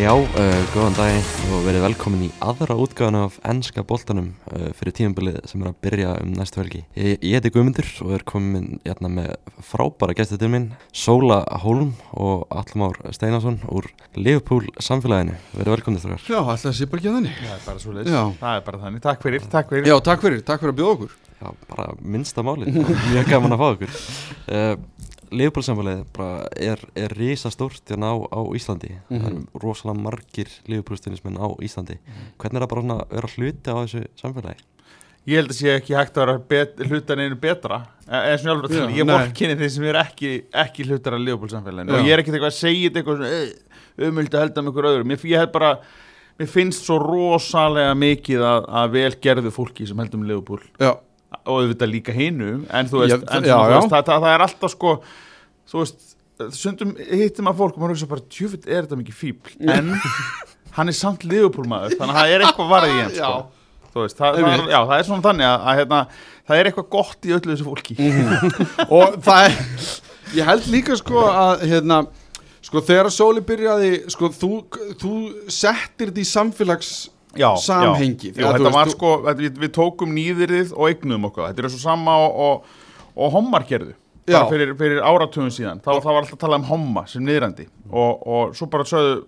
Já, uh, góðan dag og verið velkomin í aðra útgáðan af ennska boltanum uh, fyrir tímabilið sem er að byrja um næstu helgi. Ég, ég heiti Guðmundur og er komin hérna með frábæra gæstið til minn, Sóla Hólm og Allamár Steinarsson úr Liverpool samfélaginu. Verið velkomin þrjóðar. Já, alltaf sé bara ekki að þannig Það er bara svo leiðis, Já. það er bara þannig, takk fyrir, takk fyrir Já, takk fyrir, takk fyrir að bjóða okkur Já, bara minnsta máli. Mjög gaman að fá okkur. Uh, Liverpool samfélagið bara er, er risastórt hérna á, á Íslandi. Það Mhm. eru rosalega margir Liverpool stundismenn á Íslandi. Hvernig er það bara að vera hluti á þessu samfélagi? Ég held að sé ekki hægt að vera hlutan einu betra eða svona alveg til, ég vorkinni þeir sem er ekki, ekki hlutar af Leopold-samfélaginu Já. og ég er ekkert eitthvað að segja þetta eitthvað umöldu að helda með ykkur öðrum ég, ég held bara, mér finnst svo rosalega mikið að, að vel gerðu fólki sem heldum Leopold Já, og auðvitað líka hinu en þú veist, Já, en já, þú veist það, það, það er alltaf sko þú veist, sundum hittum að fólk og maður hugsa bara, tjöfitt er þetta mikið fíbl en hann er samt liðupúlmaður þannig að það er eitthvað varðið í hann sko. Þú veist, það, það, er, já, það er svona þannig að, að hérna, það er eitthvað gott í öllu þessu fólki. Og það er Ég held líka sko að hérna Sko þegar að Sóli byrjaði Sko þú, þú settir þetta í samfélags já, Samhengi, já. Jú, veist, sko, við, við tókum nýðirðið og eignum okkur, þetta er svo sama og, og, og hommar gerðu. Fyrir, fyrir áratugum síðan, þá, var alltaf að tala um homma sem niðrandi. Og, og svo bara sögðu,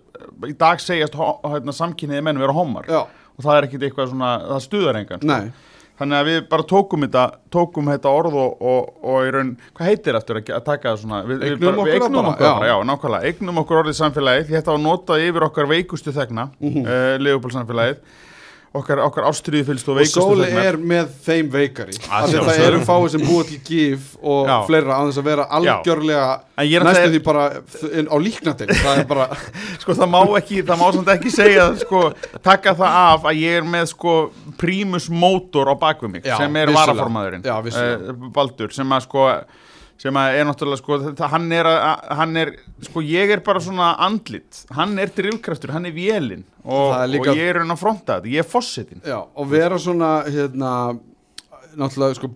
í dag segjast ho- hérna, samkynniði menn vera hommar. Og það er ekkit eitthvað svona, það stuðar engan sko. nei þannig að við bara tókum þetta tókum þetta orð og, og, og í raun, hvað heitir eftir að, að taka það svona við, við, Eignum bara, við okkur það eignum bara, okkur já. bara, já, nákvæmlega eignum okkur orðið samfélagið, þetta var notað yfir okkar veikustu þegna mm. -hmm. uh, samfélagið okkar, okkar ástriðu fylgst og Og veikustu Sóli er með þeim veikari Að að sjálfsögðu. eru fáið sem búið til gif og Já. fleira á þess að vera algjörlega næstu því bara á líknandil Það er bara sko það má ekki, það má samt ekki segja sko, taka það af að ég er með sko prímus mótor á bakvið mig Já, sem er vissulega. varaformaðurinn Já, eh, Baldur, sem að sko sem er náttúrulega sko þetta, hann, er að, hann er, sko ég er bara svona andlit, hann er drivkraftur hann er vélinn og, Það líka- og ég er hann að fronta þetta, ég er fossetin Já, og vera svona hérna náttúrulega sko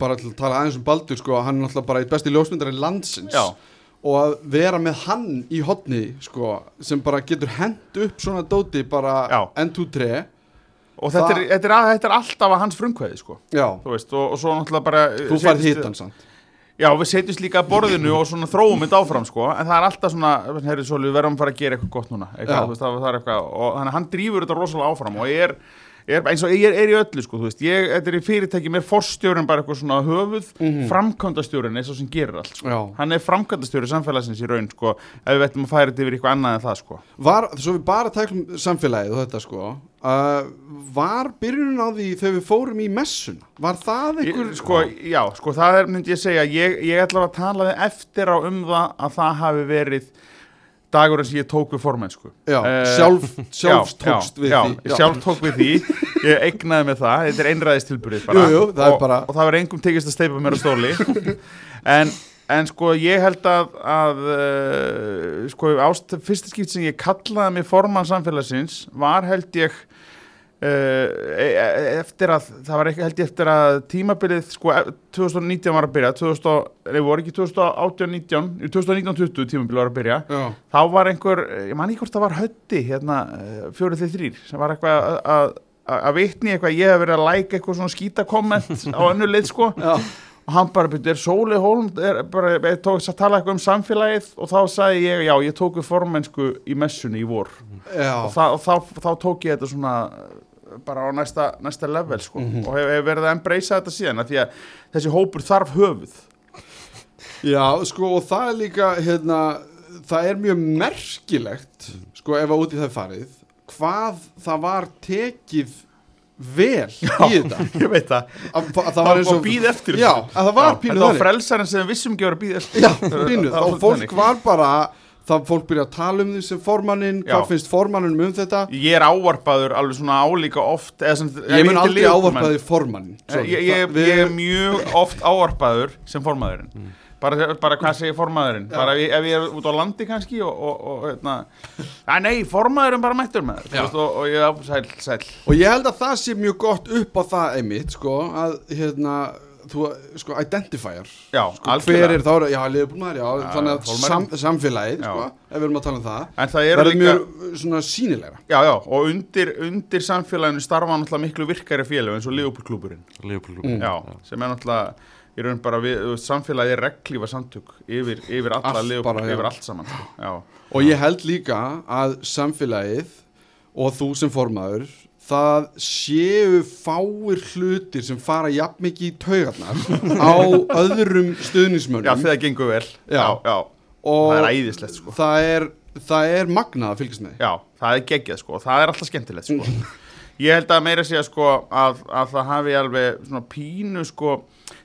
bara til að tala aðeins um Baldur sko, hann er náttúrulega bara eitt besti ljósmyndari landsins. Já. og að vera með hann í hotni sko, sem bara getur hent upp svona dóti bara Já. enn tú tre og þetta, Það- er, þetta, er, þetta er alltaf að hans frumkvæði sko, Já, þú veist, og, og svo náttúrulega bara þú færð hitan samt Já, við setjumst líka að borðinu og svona þróum þetta áfram sko, en það er alltaf svona, herri svo, við verðum að fara að gera eitthvað gott núna, eitthvað, þú veist, það, það er eitthvað, og þannig að hann drýfur þetta rosalega áfram og er, er eins og ég er, er í öllu sko, þú veist, ég, þetta er í fyrirtæki, mér forstjórinn bara eitthvað svona höfuð, mm -hmm. er svo sem gerir allt, sko. Hann er framkvæmdastjóri samfélagsins í raun, sko, ef við ættum að færa þetta yfir eitthvað annað en það, sko. Var, svo við bara tæklum samfélagið og þetta sko uh, Var byrjunin á því þegar við fórum í messuna? Var það einhver Ég, sko, já, sko, það er, myndi ég segja, ég, ég ætla að tala eftir á um það að það hafi verið dagurinn sem ég tók við formennsku. Já, Eh, sjálf, sjálf já, tókst já, við já, því. sjálf tók við því. Ég eignaði með það, þetta er einræðistilburið bara. Jú, jú, það og, bara- og það var engum tekist að steipa mér á stóli. En, en sko ég held að, að uh, sko ást, fyrsta skipt sem ég kallaði mig formann samfélagsins var held ég Uh, eftir að það var ekki held ég eftir að tímabilið sko e- 2019 var að byrja 2000, nei voru ekki 2018-19 2019-20 tímabilið var að byrja. Já, þá var einhver, ég man ekki hvort það var hötti hérna, fjórið þeir þrýr sem var eitthvað að- vitni eitthvað, ég hef verið að læka eitthvað svona skýta komment á önnu leið sko. Já, og hann bara byrjuði, er Sóli Hólm er bara, ég tók að tala eitthvað um samfélagið og þá sagði ég, já, ég tók við formennsku í messunni í vor. Já. og, það, og þá, þá tók ég þetta svona bara á næsta, næsta level sko Mhm. og hef, hef verið að embracea þetta síðan af því að þessi hópur þarf höfuð Já, sko, og það er líka, hérna, það er mjög merkilegt, sko, ef að út í það er farið, hvað það var tekið vel í þetta. ég veit það, Að, að það var og... býð eftir Já, að það var Já, pínu þetta var þannig. frelsarinn sem við vissum ekki að vera að býða eftir Já, Það- pínu, það var þá fólk þannig. var bara, það fólk byrja að tala um því sem formannin, hvað finnst formannin um þetta? ég er ávarpaður alveg svona álíka oft sem, Ég mun aldrei ávarpaði formannin. Eh, ég, ég, ég er mjög oft ávarpaður sem formaðurinn. Bara, bara hvað segir formaðurinn? Bara ef ég, ef ég er út á landi kannski og, og, og hérna, að nei, formaðurinn bara mættur með og, og ég, sæl, sæl. Og ég held að það sé mjög gott upp á það einmitt, sko, að hérna, þú, sko, identifier Já, sko, hver er þá, já, liðbúlmaður, já, Já, þannig að sam, samfélagið, Já. sko, ef við erum að tala um það En það verður líka mjög svona sínilegra Já, já, og undir, undir samfélaginu starfa náttúrulega miklu virkari félög eins og Liverpool Mm. Já, sem er náttúrulega í raun bara við, samfélagið er reglífa samtök yfir, yfir alla já. yfir allt saman sko. Já, og ég held líka að samfélagið og þú sem formaður það séu fáir hlutir sem fara jafn mikið í taugarnar á öðrum já stuðnismönnum þegar gengur vel. Já. já, það er æðislegt sko. það er, það er magnað að fylgjast með. Já, það er geggjað sko, það er alltaf skemmtilegt sko. Ég held að meira segja sko að, að það hafi alveg svona pínu sko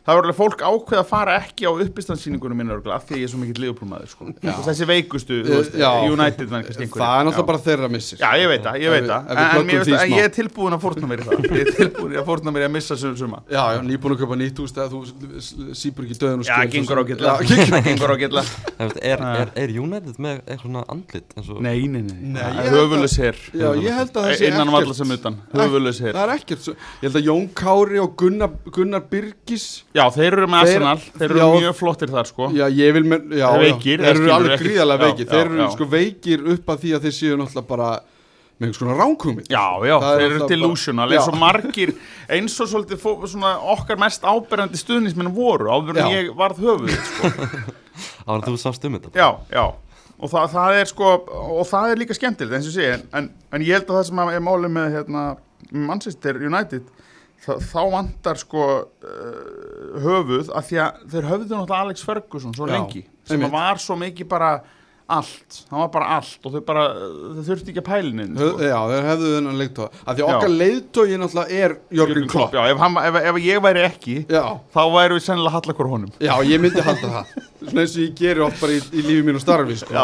Það var alveg fólk ákveð að fara ekki á uppistandsýningunum minna örgulega af því að ég er svo mikill liðupólmaður sko. Já. Þessi veikustu, þú veist, Já. United menn kannski einhverjir það er náttúrulega Já. bara þeirra missir. Já, ég veit það, ég veit það. En, en, en ég er tilbúin að fórna mér í það. Ég er tilbúin að fórna mér í að missa sem suma. Já, já, nýbúin að köpa nýtt hús þegar þú sípur ekki döðun og Já, skil gengur ágætlega. Já, gengur- ágætlega. er, er, er United með eitthvað svona andlit eins og Nei, nei, nei, höfulis hér já, ég held að það sé Innan um ekkert. sem utan, höfulis hér það er ekkert svo, ég held að Jón Kári og Gunnar, Gunnar Birgis Já, þeir eru með Þeir- Arsenal, þeir eru já. mjög flottir þar sko. Já, ég vil með, já, Þeir veikir, þeir eru alveg gríðarlega veikir. Þeir eru sko veikir upp að því að þeir séu náttúrulega bara með einhvers konar ránkúmið Já, já, Það þeir eru delusional eins og margir, eins og svolítið fó, svona okkar mest áberandi stuðnismenn voru áður en ég varð höfuð sko. ára þú sást um þetta. Já, já, og það, það er sko og það er líka skemmtilegt eins og segi en, en, en ég held að það sem er málið með hérna, Manchester United þá, vantar sko uh, höfuð að því að þeir höfðu náttúrulega Alex Ferguson svo Já, lengi sem einmitt. var svo mikið bara allt, hann var bara allt og þau bara, þau þurfti ekki að pælinin Hö- sko. Já, þeir hefðu þennan leiðtóa Af því okkar leiðtói náttúrulega er Jörgen Klopp Já, ef, hann, ef, ef ég væri ekki Já, þá væri við sennilega halla hver honum. Já, ég myndi halda það. Svona eins og ég geri oft bara í, í lífi mínu og starfi sko.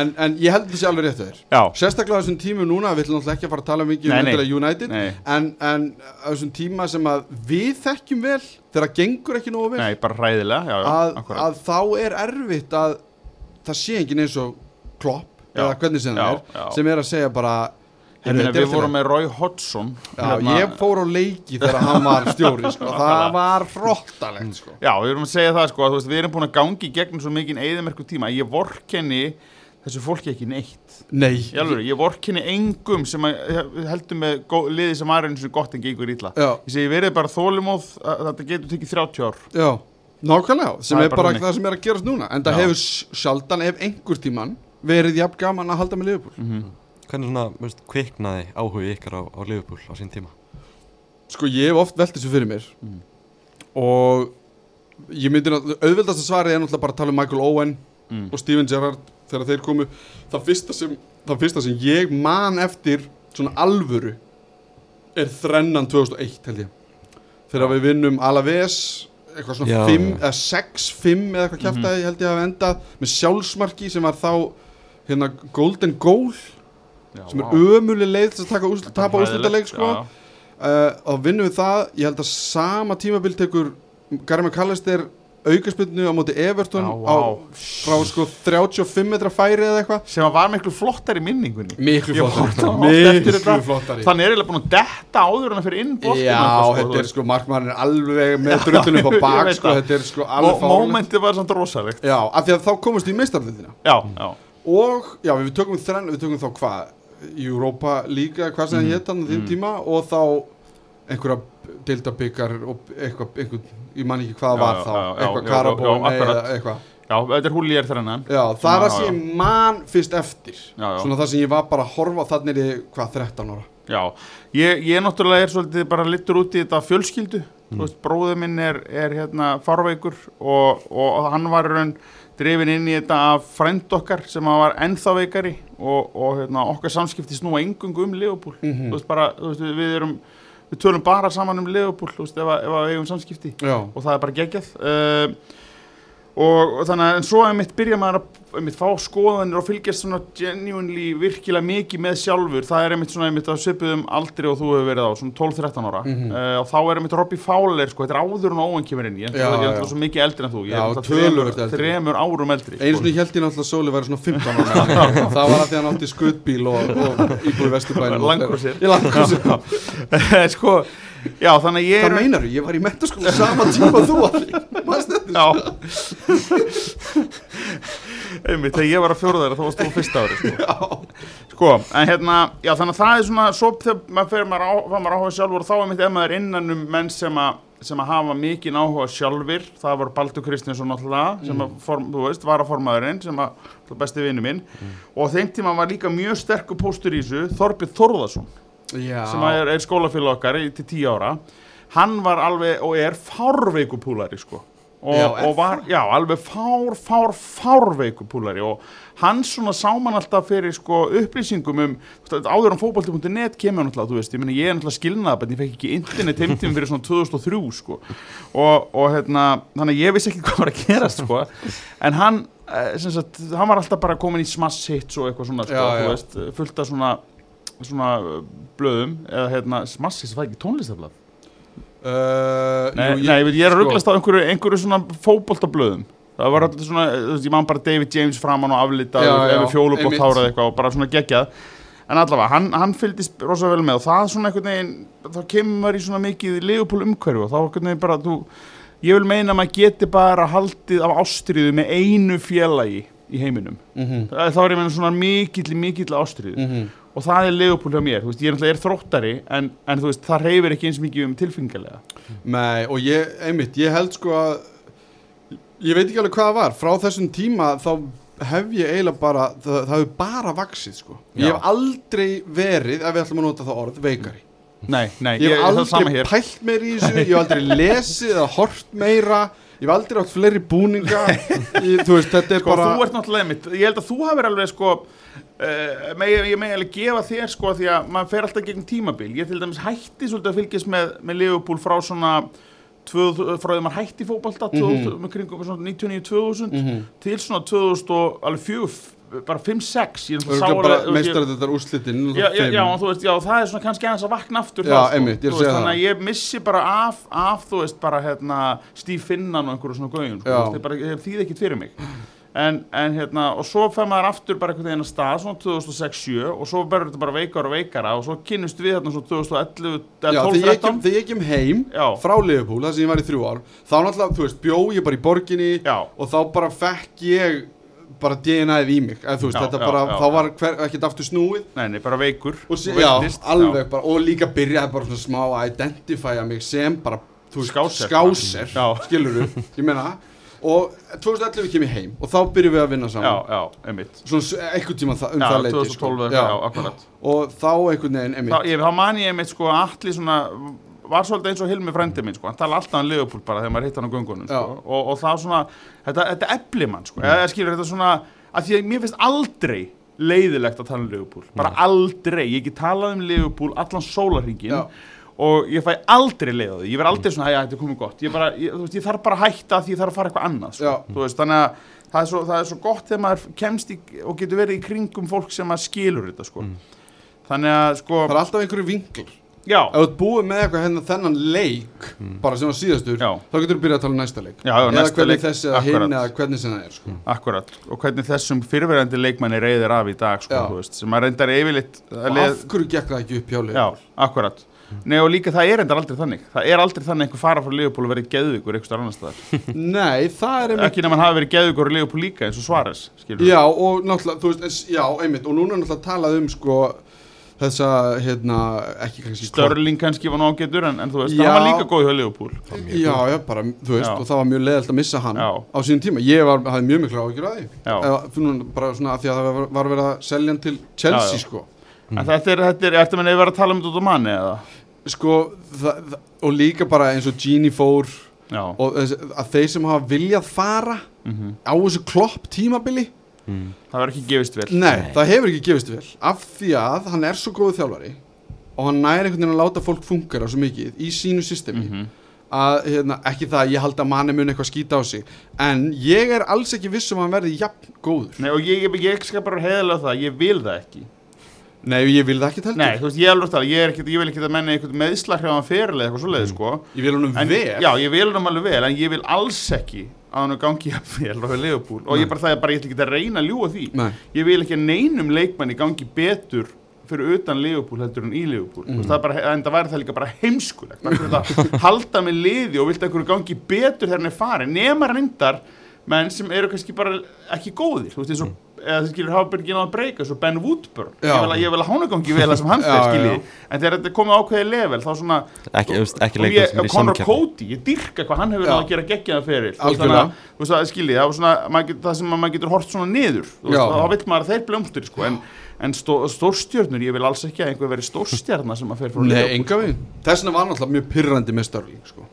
en, en ég held þessi alveg rétt að þér. Já, Sérstaklega á þessum tímu núna, við ætlum náttúrulega ekki að fara að tala mikið um Nei, nei. endilega United nei, en, en á þessum tíma sem að við þekkjum vel þegar það gengur ekki nógu vel nei, já, já, að, að þá er erfitt að það sé enginn eins og klopp Já, eða hvernig sem það er já. sem er að segja bara Ég "Heyrðu, meina, þetta er Við í vorum lagi." með Roy Hodgson Já, hérna- ég fór á leiki þegar hann var stjóri sko. það var hróttalegt sko. Já, við erum að segja það sko að, veist, Við erum búin að gangi í gegnum svo mikið eðimerku tíma Ég vorkenni þessu fólki ekki neitt Nei, Í alvöru, Ég vorkenni engum sem að, heldur með gó, liði sem var eins og gott en gengur ítla Ég segi verið bara þólumóð þetta getur tekið 30 ár já nákvæmlega, sem Það er bara bara það sem er að gerast núna. En það Já. hefur sjaldan ef einhver tíman verið jafn gaman að halda með Liverpool. Mm hvernig svona, veist, kviknaði áhugi ykkar á, á Liverpool á sín tíma? Sko ég hef oft velt þessu fyrir mér. Mm. og ég myndi náttúrulega, auðveldast að svarið er náttúrulega bara að tala um Michael Owen mm. og Steven Gerrard þegar þeir komu. Það fyrsta sem, það fyrsta sem ég man eftir svona alvöru er þrennan 2001 held ég. Þegar við vinnum Alaves eitthvað svona Já, 5 já. eða 6-5 eða eitthvað kjæftæði held ég að hafa endað með sjálfsmarki sem var þá hérna Golden Goal Já, sem er ömuleg leið til að taka úsl, tapa úrslitaleik sko. uh, og vinnum við það. Ég held að sama tímabil tekur Gary McAllister aukaspilnu á móti Everton Já, á, vá. frá sko 35 metra færi eða eitthvað. Sem var miklu flottar í minningunni. Miklu Ég á eftir miklu þetta. flottari. Þannig er eiginlega búin að detta áður en að fyrir inn boltann já, sko, þetta er sko markmann er alveg með drullunum upp á Ég bak sko, þetta er sko alveg fáránlegt. mómentið var samt rosalegt. Já, af því að þá komast við í meistarðina já, já, og já, við tökum þrenn við tökum þá hvað Europa líka, hvað sem það Mhm, hétt hann á þeim mhm. tíma og þá einhverja deildabikar og eitthvað, eitthvað, ég man ekki hvað Já, var þá, já, eitthvað karabón eða eitthvað. Já, þetta er húlíjar þrennan já, það er það sem ég man fyrst eftir. Svona það sem ég var bara að horfa á þannig er ég, hvað, 13 ára? Já. Ég, ég náttúrulega er svolítið bara littur út í þetta fjölskyldu. Þú veist, bróður minn er, er hérna farveikur og, og hann var raun drifin inn í þetta af frænd okkar sem var ennþá veikari og, og hérna, okkar samskipti snúa engungu um Leopold Mhm. þú veist bara, þú veist, við erum við tölum bara saman um Leopold ef að við eigum samskipti. Já, og það er bara geggjað. Uh, og, og þannig að en svo er mitt byrja maður að einmitt fá skoðanir og fylgjast svona genuinely virkilega mikið með sjálfur. Það er einmitt svona einmitt að svipuðum aldri og þú hefur verið á, svona 12-13 ára. Mhm. uh, og þá er einmitt Robbie Fowler sko, þetta er áður en óven kemur inn ég, Já, ég er já. alltaf svo mikið eldri en þú. Ég Já, er alltaf töluvert þremur, árum eldri einu sko. sinni held ég náttúrulega að Sóli væri svona 15 ára. Það var að því að hann átti skutbíl og, og íbúi vesturbænum Já, þannig að ég Hvað meinar þú? Ég var í mentaskóla sama tíma og þú allir. Manstu þetta? Já. Einmitt, þegar ég var að fjóra þeirra þá varst þú á fyrsta ári sko. sko, en hérna já, þannig að það er svona, svo þegar maður fyrir maður, á, fær maður áhuga sjálfur og þá er mitt ef maður er innan um menn sem að sem að hafa mikinn áhuga sjálfur það var Baldur Kristinsson náttúrulega sem að, form, þú veist, var að formaðurinn sem að, besti vinnu minn. Og á þeim tíma var líka mjög sterkur póstur í þessu Þorbjörn Þórðarsson Já, sem er, er skólafélag okkar í, til tíu ára hann var alveg og er fárveiku púlari sko. Og, Já, og var, já, alveg fár, fár, fárveiku púlari og hann svona sá mann alltaf fyrir sko upplýsingum um, áður um fótbolti.net kemur náttúrulega, þú veist, ég meina ég er náttúrulega skilnað en ég fekk ekki internet heimtíma fyrir svona 2003 sko. Og, og hérna, þannig að ég vissi ekki hvað var að gerast sko, en hann eh, sem sagt, hann var alltaf bara komin í smass hits og eitthvað svona, sko, Já, þú veist, fullt af svona svona uh, blöðum eða hérna, smassis, það er ekki tónlistaflað uh, nei, jú, nei, ég, veit, ég er að sko, rugglast á einhverju, einhverju svona fótboltablöðum. Það var alltaf svona, þú veist, ég man bara David James framan og aflitað ef fjólubótt hárað eitthvað og bara svona geggjað. En allavega, hann, hann fylgdist rosa vel með og það svona einhvern veginn þá kemur í svona mikið Leopold umhverju og þá einhvern veginn bara, þú ég vil meina að maður geti bara haldið af ástriðu með einu félagi í heiminum, mhm, þá er ég meina svona mikill, mikill ástriðu mhm. Og það er Leopold hjá mér, þú veist, ég er náttúrulega er þróttari en, en þú veist, það reyfir ekki eins mikið um tilfingarlega Nei, og ég, einmitt, ég held sko að ég veit ekki alveg hvað það var. Frá þessum tíma þá hef ég eiginlega bara, það, það hefur bara vaksið sko, ég Já. hef aldrei verið, ef við ætlum að nota það orð, veikari. Nei, nei, ég hef aldrei pælt meir í þessu, ég hef aldrei lesið eða hort meira, ég hef aldrei átt fleiri búninga, ég, þú veist, þetta er Sko, bara þú ert náttúrulega mitt, ég held að þú hafur alveg sko uh, meg, ég megi alveg gefa þér sko því að maður fer alltaf gegn tímabil ég til dæmis hætti svolítið að fylgjast með, með Liverpool frá svona tvö- frá því að maður hætti fótbolta mm svona 99-2000 Mhm. til svona 2000 og alveg fjögur bara 5-6 ég er náttúrulega sá Örugglega bara alveg- meistar þetta úrslitin Já, já, já, já, það er svona kannski aðeins að vakna aftur Já, þá, sko. einmitt, ég er veist, segja Þannig það. að ég missi bara af, af þú veist, bara hérna Steve Finnan og einhverju svona sko, ég bara, ég þýði ekkit fyrir mig en, en hérna, og svo fer maður aftur bara einhvern veginn að stað, svona 2006-7 og svo verður þetta bara veikara og veikara og svo kynnust við þarna svo 2011 Já, þegar ég, kem, 12-13 þegar ég kem heim Já. frá Liverpool, þar sem ég var í þrjú ár þá náttúrulega, þú veist, bjó ég bara í borginni Já, og þá bara fekk ég bara DNA-ið í mig eða, þú veist, Já, þetta bara, þá var hver, ekkert aftur snúið nei, nei, bara veikur sí, já, alveg bara, og líka byrjaði bara svona smá að identifya mig sem bara, þú veist, Skáser. skáser Já. skilur ég meina og 2011 kem ég heim og þá byrjum við að vinna Já, saman. Já, einmitt. Svona einhvern tíma um Já, það leiti 2012 sko. já. já, akkurat. Og þá einhvern veginn, þá, einmitt ég, þá man ég einmitt sko allir svona var svolítið eins og Hilmi frændi minn sko. Hann tala alltaf um Leopold bara þegar maður hitt hann á göngunum sko. Já. og, og það svona þetta, þetta efli mann sko. Eða skilur þetta svona að því að mér finnst aldrei leiðilegt að tala um Leopold bara aldrei, ég get talað um Leopold allan sólarhingin Já. Og ég fæ aldrei leið á því, ég verð aldrei svona að þetta er komið gott, ég, bara, ég, þú veist, ég þarf bara að hætta því ég þarf að fara eitthvað annað sko. Veist, þannig að það er, svo, það er svo gott þegar maður kemst í, og getur verið í kringum fólk sem að skilur þetta sko. þannig að sko það er alltaf einhverju vinklar. Já, ef þú ert búið með eitthvað hérna þennan leik bara sem var síðastur, Já. þá getur þú byrjað að tala um næsta leik. Já, já, eða næsta hvernig leik, þessi eða akkurat. hinn eða hvernig sem það er sko. Akkurat, og hvernig þessum fyrverandi leikmanni reyðir af í dag, sko, veist, sem að reyndar yfirleitt að leið, af hverju gekk það ekki upp hjá leik Já, akkurat Nei, og líka það er reyndar aldrei þannig Það er aldrei þannig einhver fara frá Leopold og verið geðvíkur einhver starf annar staðar nei, það er einmitt Ekki nema hann hafi verið geðvíkur í Leopold líka eins og skilur já, og náttúrulega, þú veist, já, einmitt og núna er náttúrulega talað um sko þessa, hérna, ekki kannski Störling kannski var nágetur en, en þú veist, Já. hann var líka góð hjá Leopold já, já, bara, þú veist, Já. og það var mjög leðalt að missa hann Já. á sínum tíma, ég var, hafði mjög miklu áhyggjur að því. Eða, bara svona að því að það var, var verið að selja hann til Chelsea, sko En þetta er, þetta er, ertu menn að vera að tala um þetta út á manni eða? Sko, það, það, og líka bara eins og Gini fór Já, og þess, að þeir sem hafa viljað fara mhm. á þessu klopp tímabili mm. það verður ekki gefist vel nei, það hefur ekki gefist vel af því að hann er svo góðu þjálfari og hann næri einhvern veginn að láta fólk fungera svo mikið í sínu systemi Mhm. að hérna, ekki það að ég held að manni mun eitthvað skýta á sig en ég er alls ekki viss um að hann verði jafn góður Nei, og ég, ég, ég skal bara heiðalega það, ég vil það ekki nei, ég vil það ekki heldur. Nei, þú veist, ég, alveg að tala, ég, ekkit, ég vil ekki að menna eitthvað meðslaghrjáðan fyrirlega eitthvað svoleiði, sko. Ég vil honum en, vel. Já, ég vil hann alveg vel, en ég vil alls ekki að hann gangi jafn vel á Leopold og ég bara það er bara, ég ætla ekki að reyna að ljúga því. Nei. ég vil ekki að neinum leikmanni gangi betur fyrir utan Liverpool heldur en í Mhm. mm. það er bara, en það væri það líka bara heimskulegt. Þetta halda með liði og vilt að gangi betur þegar hann er farin eða þið skilur hafa byrgin á að breyka svo Ben Woodburn Já. ég vil að, ég vil að hána gangi vel að sem hann Já, já. skilji en þegar þetta er komið ákveðið level þá svona ekki, ekki og leikur ég, Conor Cody, ég dyrka hvað hann hefur Já. náð að gera geggjaða fyrir Algjörlega. þú veist að skiljið, það, var svona, maður get, það sem að maður getur hort svona niður þú veist, Já. þá vill maður að þeir blömstur sko, en, en stó, stórstjörnur, ég vil alls ekki að einhver veri stórstjarnar sem að fer frá Nei, Liverpool. enga við Þess vegna var náttúrulega mjög pyrrandi með Störling sko.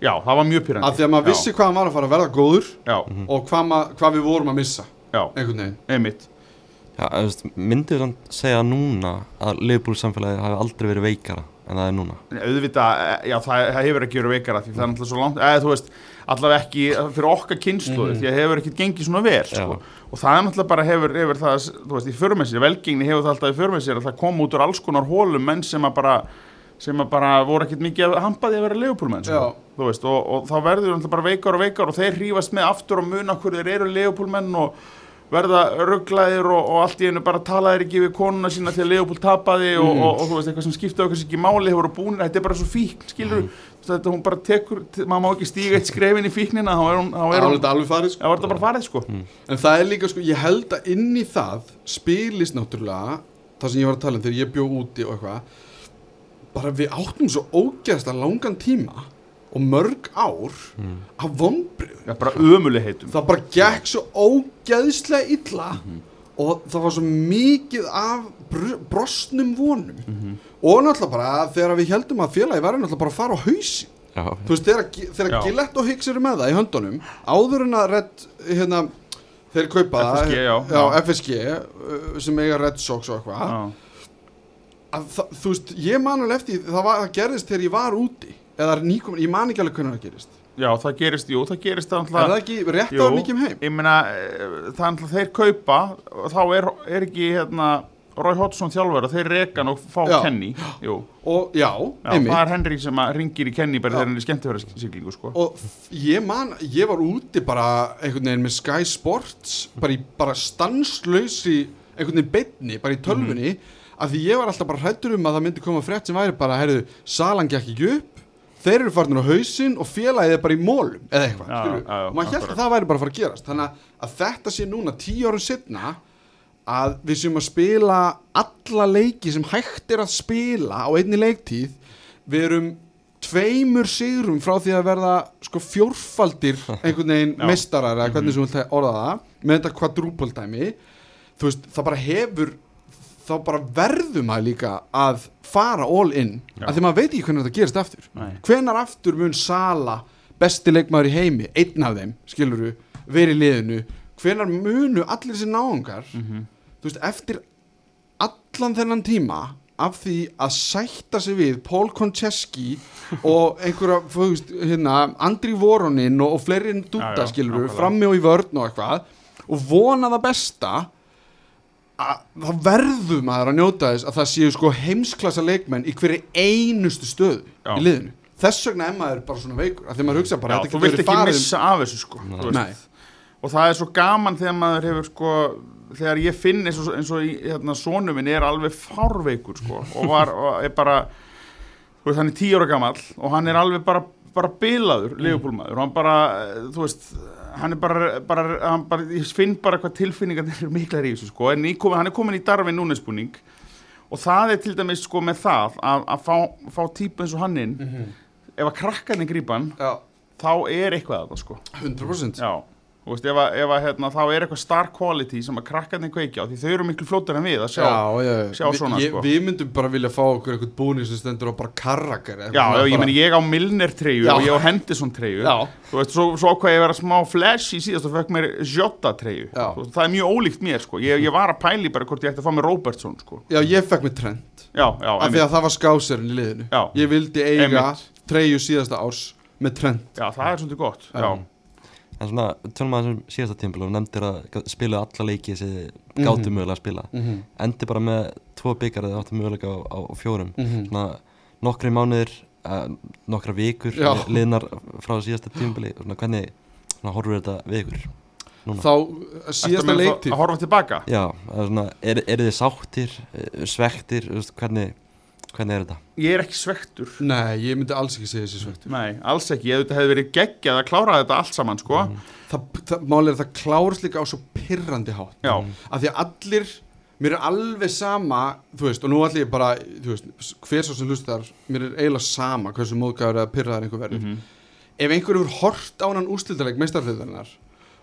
já, það var mjög Af pyrrandi því að maður vissi hvað hann var að fara að verða góður já, Og hvað, ma- hvað við vorum að missa já, Einhvern veginn einmitt Já, veist, myndið þann segja núna að Liverpool samfélagi hafi aldrei verið veikara en það er núna auðvitað, eh, já, það, það hefur ekki verið veikara því það er náttúrulega svo langt, eða þú veist allavega ekki fyrir okkar kynslu því að hefur ekki gengið svona vel sko. og það er náttúrulega bara hefur, hefur það, þú veist, í förmessir velgengni hefur það alltaf í förmessir að það kom út úr alls konar hólum menn sem að bara sem að bara voru ekkert mikið hampaði að vera leifupúlmenn sko. Já. þú veist, og, og þá verður náttúrulega bara veikar og veikar og þeir hrífast með aftur og muna hverju þeir eru leifupúlmenn og verða rugglaðir og, og allt í einu bara talaðir ekki við konuna sína að Leopold tapaði og, og, og, þú veist eitthvað sem skipta okkur ekki máli voru búinir, þetta er bara svo fíkn skilur, þetta hún bara tekur te- maður má ekki stíga eitt skrefin í fíknina þá er hún, þá Það er hún, alveg farið sko. þetta bara farið sko. En það er líka sko, ég held að inn í það spilist náttúrulega það sem ég var að tala um þegar ég bjó úti og eitthvað bara við áttum svo ógeðslega langan tíma og mörg ár Já, bara ömuleg heitum það bara gekk svo ógeðslega illa og það var svo mikið af br brostnum vonum. Og náttúrulega bara þegar við heldum að félagi verður náttúrulega bara að fara á hausi Já, þú veist þegar, þegar Já. Gillette og Hicks eru með það í höndunum áður en að Red hérna, þeir kaupa FSG, það já. já, Já. FSG uh, sem eiga Red Sox og eitthvað. Að þú veist, ég man alveg eftir það, var, það gerðist þegar ég var úti eða nýkomin, ég man ekki alveg hvernig það gerist já, það gerist, jú, það gerist er það ekki rétt Jú. ég kem heim Ég meina, eh, það er alltaf þeir kaupa þá er, er ekki hérna Rói Hodgson þjálfur og þeir reka og fá Já. Kenny Jú, og já, já, það er Henry sem að ringir í Kenny bara Já. þegar hann er skemmtifæra sko. og ég man, ég var úti bara einhvern veginn með Sky Sports bara í bara stanslausi einhvern veginn beinni, bara í tölvunni af því ég var alltaf bara hrættur um að það myndi koma frétt sem væri bara, heyrðu, salan gekk ekki upp þeir eru farin á hausinn og félagið er bara í mólum, eða eitthvað, Já, skilju já, og maður held að það væri bara að fara að gerast. Þannig að, þetta sé núna tíu árum setna að við séum að spila alla leiki sem hægt er að spila á einni leiktíð. Við erum tveimur sigrum frá því að verða sko fjórfaldir einhvern veginn Já. meistarar eða hvernig sem við orða það með þetta kvadrúpöldæmi þú veist, það bara hefur þá bara verðum að líka að fara all in, Já. af því maður veit ekki hvernig þetta gerist aftur Nei. hvenar aftur mun Sala besti leikmaður í heimi, einn af þeim skiluru, verið liðinu hvenar munu allir þessi náungar Mhm. þú veist, eftir allan þennan tíma af því að sætta sig við Paul Koncheski og einhverja, þú veist, hérna Andri Voronin og, og fleiri en já, skiluru, frammi og í vörn og eitthvað og vona það besta að þá verður maður að njóta þess að það séu sko heimsklassa leikmenn í hverju einustu stöðu Já. í liðinu. Þess vegna er maður bara svona veikur af því maður hugsa bara Já, þetta þú getur vilt verið ekki farið um- missa af þessu sko þú og það er svo gaman þegar maður hefur sko þegar ég finn eins og, eins og í, hérna, sonu minn er alveg fárveikur sko og var og er bara þú veist, hann er tíu ára gamall og hann er alveg bara, bara bilaður Mm. leifupólmaður og hann bara, eh, þú veist hann er bara, bara, hann bara ég finn bara hvað tilfinningarnir eru miklar í þessu sko. En í, komin, hann er komin í darfi núnesbúning og það er til dæmis sko með það að, að fá, fá típu eins og hann inn. Ef að krakkarnir já, þá er eitthvað að það sko. 100% Já, veist, ef að, ef að hérna, þá er eitthvað star quality sem að krakkarnir kveikja á því þau eru miklu flótar en við að sjá Já, já, sjá svona, Vi, sko. Við myndum bara vilja fá okkur eitthvað búning sem stendur á bara karrakar já, ég meni ég á Milner treyju Já. og ég á Henderson treyju. Já. Þú veist, svo, svo hvað ég vera smá flash í síðast og fekk mér Jota veist, Það er mjög ólíkt mér, sko. Ég, ég var að pæli bara hvort ég ætti að fá mér Robertson, sko. Já, ég fekk mér já, af því að það var skáserinn í liðinu. Ég vildi eiga treyju síðasta árs með trend já, það er svolítið gott Já. En svona, tölum að þessum síðasta tímpil og nefndir að spila alla leiki sem þið gáttu Mhm. mögulega að spila -hmm. endi bara með tvo byggar eða áttu mögulega á, á, á fjórum Mhm. svona nokkri mánuðir uh, nokkra vikur Já. liðnar frá síðasta tímpili svona hvernig svona horfur þetta við ykkur núna? þá síðasta leiktíð að horfa tilbaka Já, er svona, er, er þið sáttir, eh, svektir, hvernig, hvernig er þetta? ég er ekki svektur Nei, ég myndi alls ekki segja þessi svektur Nei, alls ekki, ég hefði verið geggjað að klára þetta allt saman, sko. Það, það málið er að það klárst líka á svo pirrandi hátt. Já, af því að allir, mér er alveg sama þú veist, og nú allir ég bara þú veist, hver svo sem hlustar, mér er eiginlega sama hversu móðgæður eða pirraður einhver verður. Mhm, ef einhver hefur hort á hann úrslitaleg meistarfliðarinnar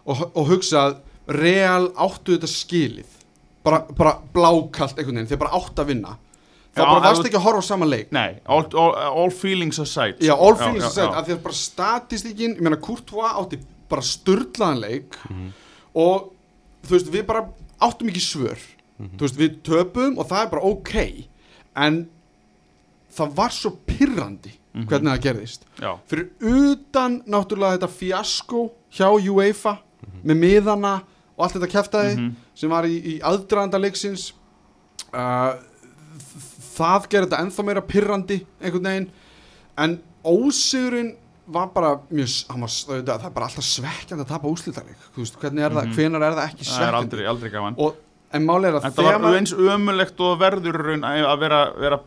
og, og hugsað real áttu þetta skilið bara, bara blákalt einhvern veginn, þeir bara áttu að vinna þá bara varst ekki að horfa á sama leik. Nei, all, all, all feelings aside. Já, all feelings já, aside, af því að bara statistíkin, ég meina Courtois átti bara sturlaðan leik Mhm. og þú veist, við bara áttum ekki svör. Þú veist, við töpum og það er bara ok en það var svo pirrandi Mhm. hvernig það gerðist. Já, fyrir utan náttúrulega þetta fiasko hjá UEFA með miðana og allt þetta kæftæði Mhm. sem var í, í aðdraðanda leiksins uh, það gerði þetta ennþá meira pirrandi einhvern veginn en ósigurinn var bara mjög, hann var, það er bara alltaf svekkjandi að tapa úslítaleg hvernig er það, Mhm. hvenar er það ekki það er aldrei, aldrei gaman og, en máli er að þegar var eins ömulegt og verður að vera, vera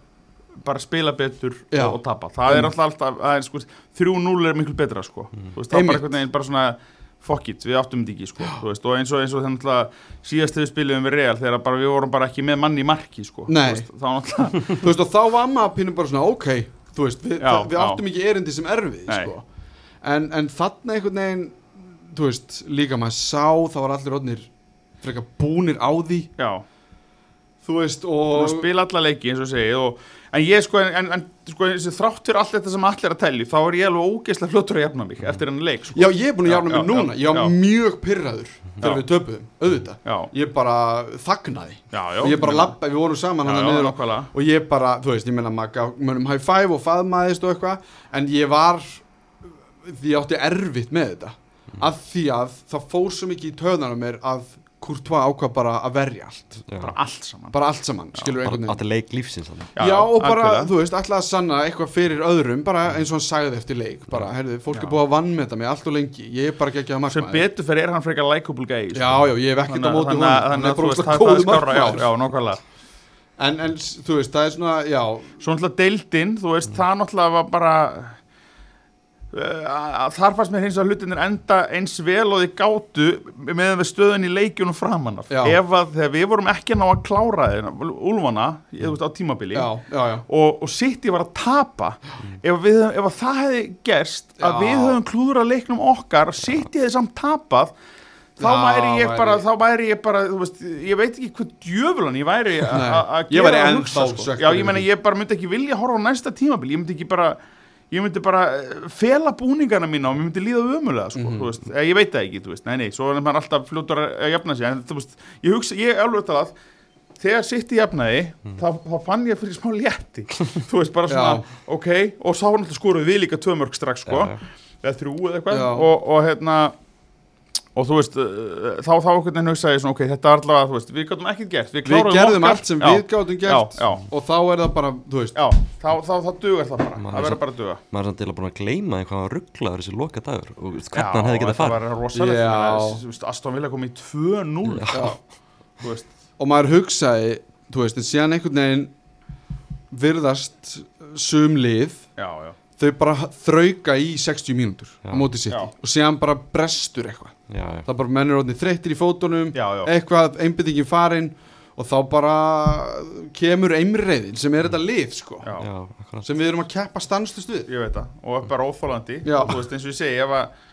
bara spila betur Já. og, tapa það er Mm. alltaf, alltaf að, sko, 3-0 er miklu betra sko. Þú veist, það er bara einhvern veginn bara svona fuck it, við áttum þetta ekki sko. Þú veist, og eins og, eins og þannig að síðast þegar við spilum við Real þegar bara, við vorum bara ekki með manni í marki sko. Þú veist, þá náttúrulega þú veist, og þá var maður pínum bara svona ok, þú við, Já, við já. áttum ekki erindi sem erfið sko. en, en þarna einhvern veginn þú líka maður sá þá var allir odnir frekar búnir á því já, þú veist, og og spila alla leiki eins og segið og, en ég sko, en, en sko, þrátt fyrir allt þetta sem allir að telli þá er ég alveg ógeðslega fljótur að jafna mig eftir henni leik sko. já, ég er búin að jafna mig núna. já, ég var mjög pyrraður þegar við töpuðum, auðvitað. Já, ég bara þagnaði. Já, já, og ég bara meina- lappa, við vorum saman hann já, niður og, og ég bara, þú veist, ég meina maður gaf mönnum high five og faðmaðist og eitthvað en ég var því átti erfitt með þetta. Að því að það fór svo mikið í töðanum mér að Courtois ákvað bara að verja allt. Já, bara allt saman. Bara allt saman, skilur einhvern bara veginn. átti leik lífsins þannig. Já, og bara, algjörlega. þú veist, alltaf að sanna eitthvað fyrir öðrum, bara eins og hann sagði eftir leik bara, herðu, fólk Já. er búið að vannmeta mig allt og lengi, ég er bara ekki ekki að sem markmaður betur fyrir er hann frekar likeable gay sko. Já, já, ég hef ekkert á móti hann þannig að þú veist, það, er skárra já, já, nákvæmlega. En, en, þú veist, það er svona, já. Svo náttúrulega deildin, þú veist, það náttúrulega var bara þar fannst mér hins vegar hlutinir enda eins vel og þið gátu meðan við stöðun í leikjunum framann ef að þegar við vorum ekki að ná að klára þeirna, Úlfana, ég þú veist, á tímabili Já, já, já. og, og City var að tapa ef, við, ef að það hefði gerst að við höfum klúður að leiknum okkar City hefði samt tapað þá væri ég bara, þá væri ég bara veist, ég veit ekki hvað djöfulan ég væri að Ég gera og ennþá hugsa, sko. ég því. ég bara myndi ekki vilja horfa á næsta tímabil ég myndi ekki bara ég myndi bara eh, fela búningana mína og mér myndi líða ömulega sko, Mhm. þú veist, Eh, ég veit það ekki, þú veist, nei, nei svo er maður alltaf fljótur að jafna sig. En þú veist, ég hugsa, ég er alveg talað þegar sitt í jafnaði þá, þá fann ég fyrir smá létti. Þú veist, bara svona, ok og sá hann alltaf skoruð við líka tvö mörg strax sko, eða þrjú eða eitthvað. Og, og hérna og þú veist, uh, þá þá einhvern veginn hugsaði ég svona, ok, þetta er allavega, þú veist, við gátum ekkert gert. Við, Við gerðum okkar. allt sem já, við gátum gert já, já. og þá er það bara, þú veist. Já, þá, þá, þá dugar það bara, Maður það er verður bara að duga. maður er samt til að búin að gleyma því hvað hann rugglaður þessi loka dagur og hvernig hann hefði það farið var rosalegt, Já. meina, þú veist, Aston Villa kom í 2-0 Já. þú veist, og maður hugsaði, þú veist, en síðan einhvern veginn virðast sum lið já, já, þau bara þrauka í 60 mínútur á Já. móti sitt og síðan bara brestur eitthvað já, já, það bara mennur orðin þreyttir í fótunum já, já. eitthvað, einbyttingin farin og þá bara kemur einriðin sem er þetta lið sko. Já. já, akkurat. Sem við erum að keppa stanslust við. Ég veit það, og bara óþólandi Já. og þú veist, eins og ég segi, ef að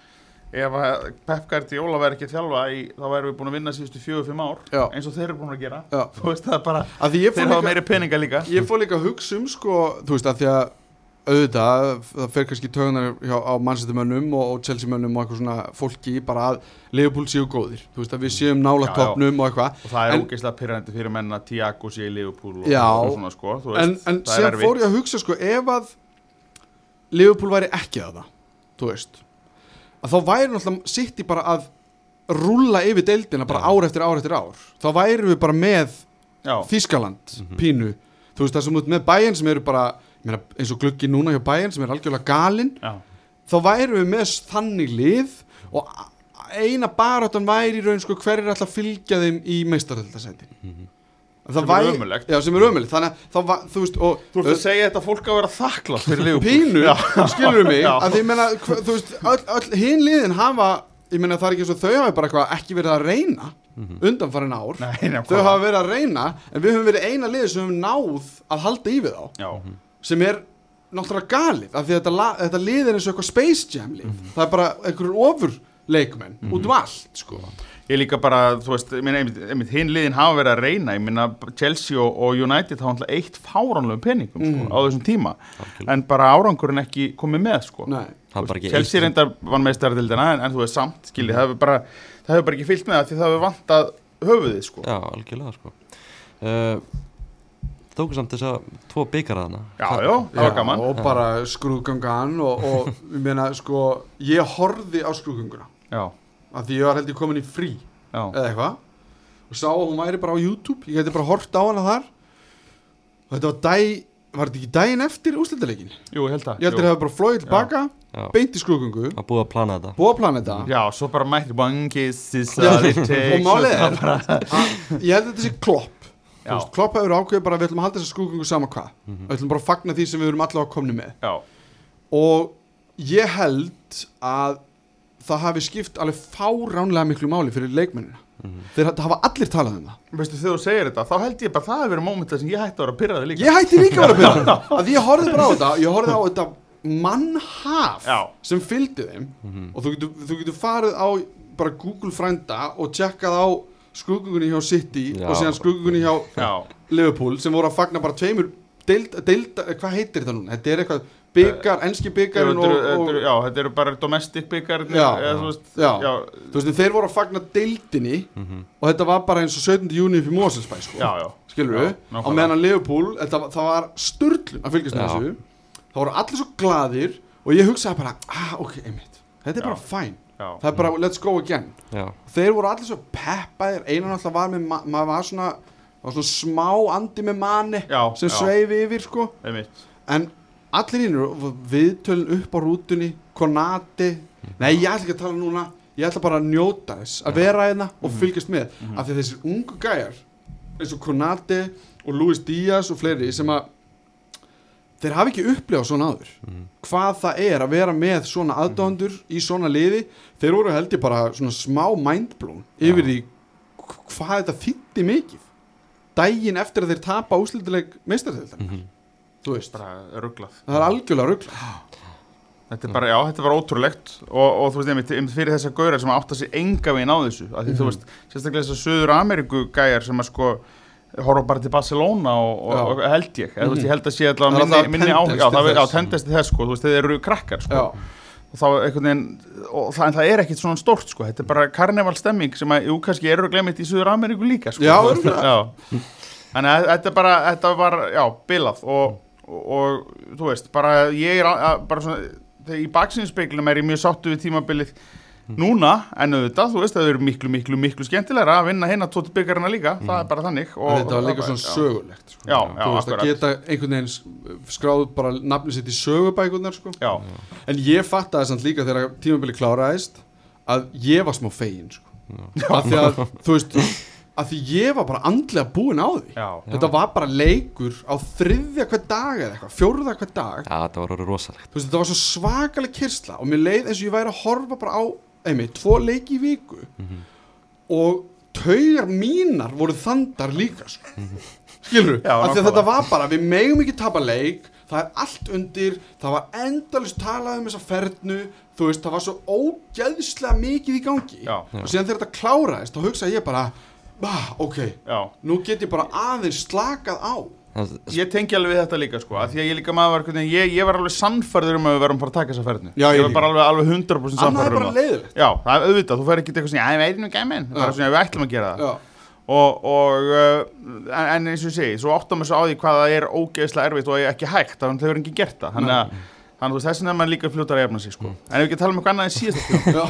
ef að Pep Guardiola væri ekki að þjálfa í, þá væri við búin að vinna síðustu fjögur, fimm ár Já. eins og þeir eru búin að gera. Veist, það er bara, að því ég þeir fór hafa meiri peninga líka. ég fór líka að hugsa um sko, þú veist, að því að auðvitað, það fer kannski tögunar hjá, á mannsættumönnum og, og Chelsea-mönnum og eitthvað svona fólki bara að Leopold séu góðir, þú veist að við séum nála toppnum og eitthvað. Og það er En- ógeðslega pyrrandi fyrir menn að Tiago sé í Liverpool og, Já. og svona sko, þú veist, en, en það er erfitt. fór ég að hugsa sko ef að Liverpool væri ekki að það þú veist að þá væri náttúrulega City bara að rúlla yfir deildina bara Já. ár eftir ár eftir ár. Þá væri við bara með já, Þískaland Mhm. pínu. Þú veist það sem út með bæinn sem eru bara ég meina, eins og gluggi núna hjá bæinn sem er algjörlega galinn þá væri við með þannig lið og eina baráttan væri í raun sko hver er alltaf fylgja þeim í meistaröldasæti Mhm. það Sem er væri- ömurlegt. já, sem er ömulegt þannig að þá var, þú veist og Þú ert að segja þetta fólk að vera þakklátt fyrir Liverpool. Pínu, skilur mig? Já. að því hva- þú veist, öll, öll hinn liðin hafa, ég meina það er ekki eins og þau hafi bara eitthvað ekki verið að reyna Mhm. undanfarin ár, Nei, nei, þau hafa verið að reyna en við höfum verið eina liðið sem höfum náð að halda í við þá, Já, sem er náttúrulega galið, af því að þetta, þetta lið er eins og eitthvað Space Jam lið, það er bara einhverjur ofur leikmenn út um allt sko. ég líka bara, þú veist, ég meina, einmitt, einmitt, hinn liðin hafa verið að reyna, ég meina Chelsea og, og United hafa alltaf eitt fáránlegum peningum sko, Mhm. á þessum tíma Algjörlega. en bara árangurinn ekki komið með sko. Ekki Chelsea eitt- reyndar vann meistardildina en, en þú veist samt, skilji, það hefur bara það hefur bara ekki fyllt með það því það hefur vantað höfuðið sko. Já, algjörlega sko uh, Tóku samt þess að tvo byggara þarna. Já, já, það var gaman. og bara skrúðgangan og, og ég meina, sko, ég horfði á skrúðganguna Já, af því ég var held ég komin í frí já, eða eitthvað. Og sá að hún væri bara á YouTube ég geti bara hort á hana þar. Og þetta var dæ var þetta ekki dægin eftir úrslitaleikin jú, held það ég held að það hefði bara flóið tilbaka Já, beint í skrúðgangu að búið að plana þetta. Búið að plana þetta. Já, svo bara mætti it takes og málið er að ég held að þetta sé klopp veist, klopp hefur ákveðið bara að við ætlum að halda þessa skrúðgangu sama hvað Mhm. við ætlum bara að fagna því sem við erum allavega komni með já, og ég held að það hafi skipt alveg fáránlega miklu máli fyrir leikmennina Mhm. þeir það hafa allir talað um það veistu þegar þú segir þetta þá held ég bara það hefur verið mómentið sem ég hætti að vera pyrraði líka ég hætti líka að vera að byrja að því ég horfði bara á þetta ég horfði á þetta mannhaf Já. sem fylgdi þeim Mhm. og þú getur, þú getur farið á bara Google frænda og tjekkað á skrúgungunni hjá City Já. og síðan skrúgungunni hjá Já, Liverpool sem voru að fagna bara tveimur deild, deild, hvað heitir þetta núna? þetta er eitthvað byggar, enski byggarinn og, og, já, þetta eru bara domestic byggarnir Já. eða þú veist, Já. já, þú veist, en þeir voru að fagna deildinni Mhm. og þetta var bara eins og 17. júni í Moselsbæ sko. já, já, skilur Já, við, á meðan Liverpool þetta, var- það var sturlun að fylgjast með þessu það voru allir svo glaðir og ég hugsaði bara, ah ok, einmitt þetta er Já. bara fæn, já, það er bara let's go again. Já, þeir voru allir svo peppaðir. Einan alltaf var með, ma- maður var svona var svona smá andi með manni já, sem sveifi yfir sko. Einmitt. en allir hinn viðtölun upp á rútunni konati, nei ég ætla ekki að tala núna. Ég ætla bara að njóta þess að vera hérna og fylgjast með. Af því að þessir ungu gæjar eins og konati og Luis Díaz og fleiri sem að þeir hafi ekki upplifað svona áður. Mhm. hvað það er að vera með svona aðdóndur í svona liði þeir voru held ég bara svona smá mindblown yfir því hv- hvað þetta þýtti mikið. Daginn eftir að þeir tapa úslitileg meistarþjóðan Mhm. þú veist. Bara rugglað. Það er algjörlega ruggla Þetta er bara, já, þetta er bara ótrúlegt og, og þú veist, einmitt, einmitt fyrir þessa gaurar sem átta sig enga veginn á þessu að því þú Mhm. veist, sérstaklega þessar Suður Ameríku gæjar sem að sko horfa bara til Barcelona og, og, held ég, Mhm. ég held að sé minni, alltaf minni á, já, til það er, já, þess. tendest til þess sko, þú veist, þeir eru krakkar sko, Já, og þá einhvern veginn, og það, en það er ekkit svona stórt sko, þetta er bara karnevalstemming sem að, jú, kannski eru glemit í Suður Ameríku líka sko, Já, veist, já. Þannig að þetta er bara, þetta var, já, bilað. Og, og, og þú veist, bara ég er að, að- bara svona, í baksinnspeglum er ég mjög sáttu við tímabilið núna, en auðvitað, þú veist, það eru miklu, miklu, miklu skemmtilegra að vinna hérna tóti byggarina líka, það er bara þannig og, þetta var líka svona sögulegt sko. Já, já, Þú veist að akkurat. geta einhvern veginn skráð bara nafnið sitt í sögubækunar sko. Já, En ég fattaði samt líka þegar tímabili kláraðist að ég var smá fegin sko. Af því að, þú veist að því ég var bara andlega búin á því. Já, Þetta var bara leikur á þriðja hver dag eða eitthvað, fjórða hver dag. Já, þetta var orðið rosalegt. Þú veist, þetta var svo svakaleg kyrsla og mér leið eins og ég væri að horfa bara á einmitt, tvo leiki í viku Mhm. og taugar mínar voru þandar líka sko. skilur, Já, af því að þetta var bara við megum ekki tapa leik það er allt undir, það var endalist talað um þessa fernu þú veist, það var svo ógeðslega mikið í gangi já, og síðan þegar þetta kláraðist þá hugsaði ég bara, ah, ok já. nú get ég bara aðeins slakað á Ég tengi alveg við þetta líka sko, að því að ég líka maður var, hvernig, ég, ég var alveg sannfærður um að við verum bara að taka þessa ferðinu. Já, ég ég var bara alveg, alveg 100% annað er sannfærður um bara það. leiðilegt Já, það er auðvitað, þú fer ekki eitthvað svona, já, ég veit nú gæminn, það er svona, við ætlum að gera það. Já, Og, og uh, en, en eins og ég segi, svo áttum við svo á því hvað það er ógeðslega erfitt og ekki hægt, þannig að þau eru ekki gert það. Þannig að, þannig að þú veist, þess vegna er maður líka fljótar að efna sig, sko. En ef við ekki tala um eitthvað annað en síðast tíma. já,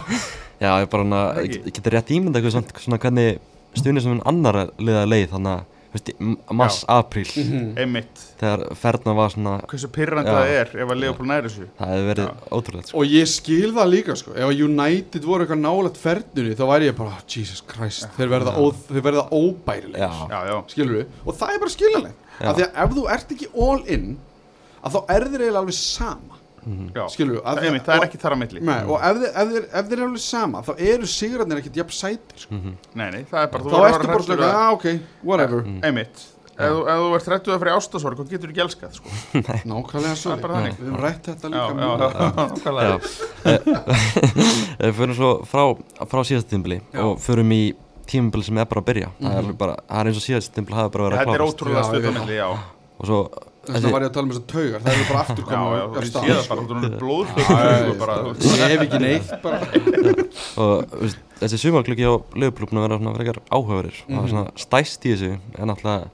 Já, ég bara hana, ég geti rétt ímynda eitthvað svona, hvernig stuðnir sem en annar liða leið þannig að, þú veist, m- mars, apríl. Mhm. einmitt, þegar ferðna var svona hversu pyrrandi Já. það er ef að Leopold næri þessu? Það hefði verið ótrúlega sko. Og ég skil það líka sko. Ef að United voru eitthvað nálægt ferðunni Þá væri ég bara, "Oh, Jesus Christ Þeir verða, ó, þeir verða óbærileg Já. já, já, Skilur við Og það er bara skiljanlegt. Já. Af því að ef þú ert ekki all in að Þá er þér eiginlega alveg sama já. Skilur við Það, það er ekki þar að milli. Nei, og ef þér, ef, þér, ef þér er alveg sama Þá eru sigurarnir ekkert jafn sætir sko. nei, nei, það er bara þú Þá ertu bara að- já ok, whatever. Einmitt, ef, þú- ef þú ert hrættuð að fyrir ástasorg þá getur þú ekki elskað sko. Nákvæmlega svo Það er bara þannig. Við höfum rætt þetta já, líka já, mjög. já, nákvæmlega. Ef við fyrir svo frá, frá síðast tímbili Já. og förum í tímabili sem er bara að byrja. Það, er alveg bara, það er eins og síðast tímbili hafi bara verið að þetta er ótrúlega Já, ég stutt á veit milli já, og svo Þess vegna var ég að tala um þessar taugar Það eru bara aftur já, koma já, af þú stað, sé það bara erum Já, blóðflögg já, bara, Ég hef ekki neitt bara og þessi sumarklukki á löguplúpnu verða svona frekar áhugaverir og það er Mhm. svona stæst í þessu en náttúrulega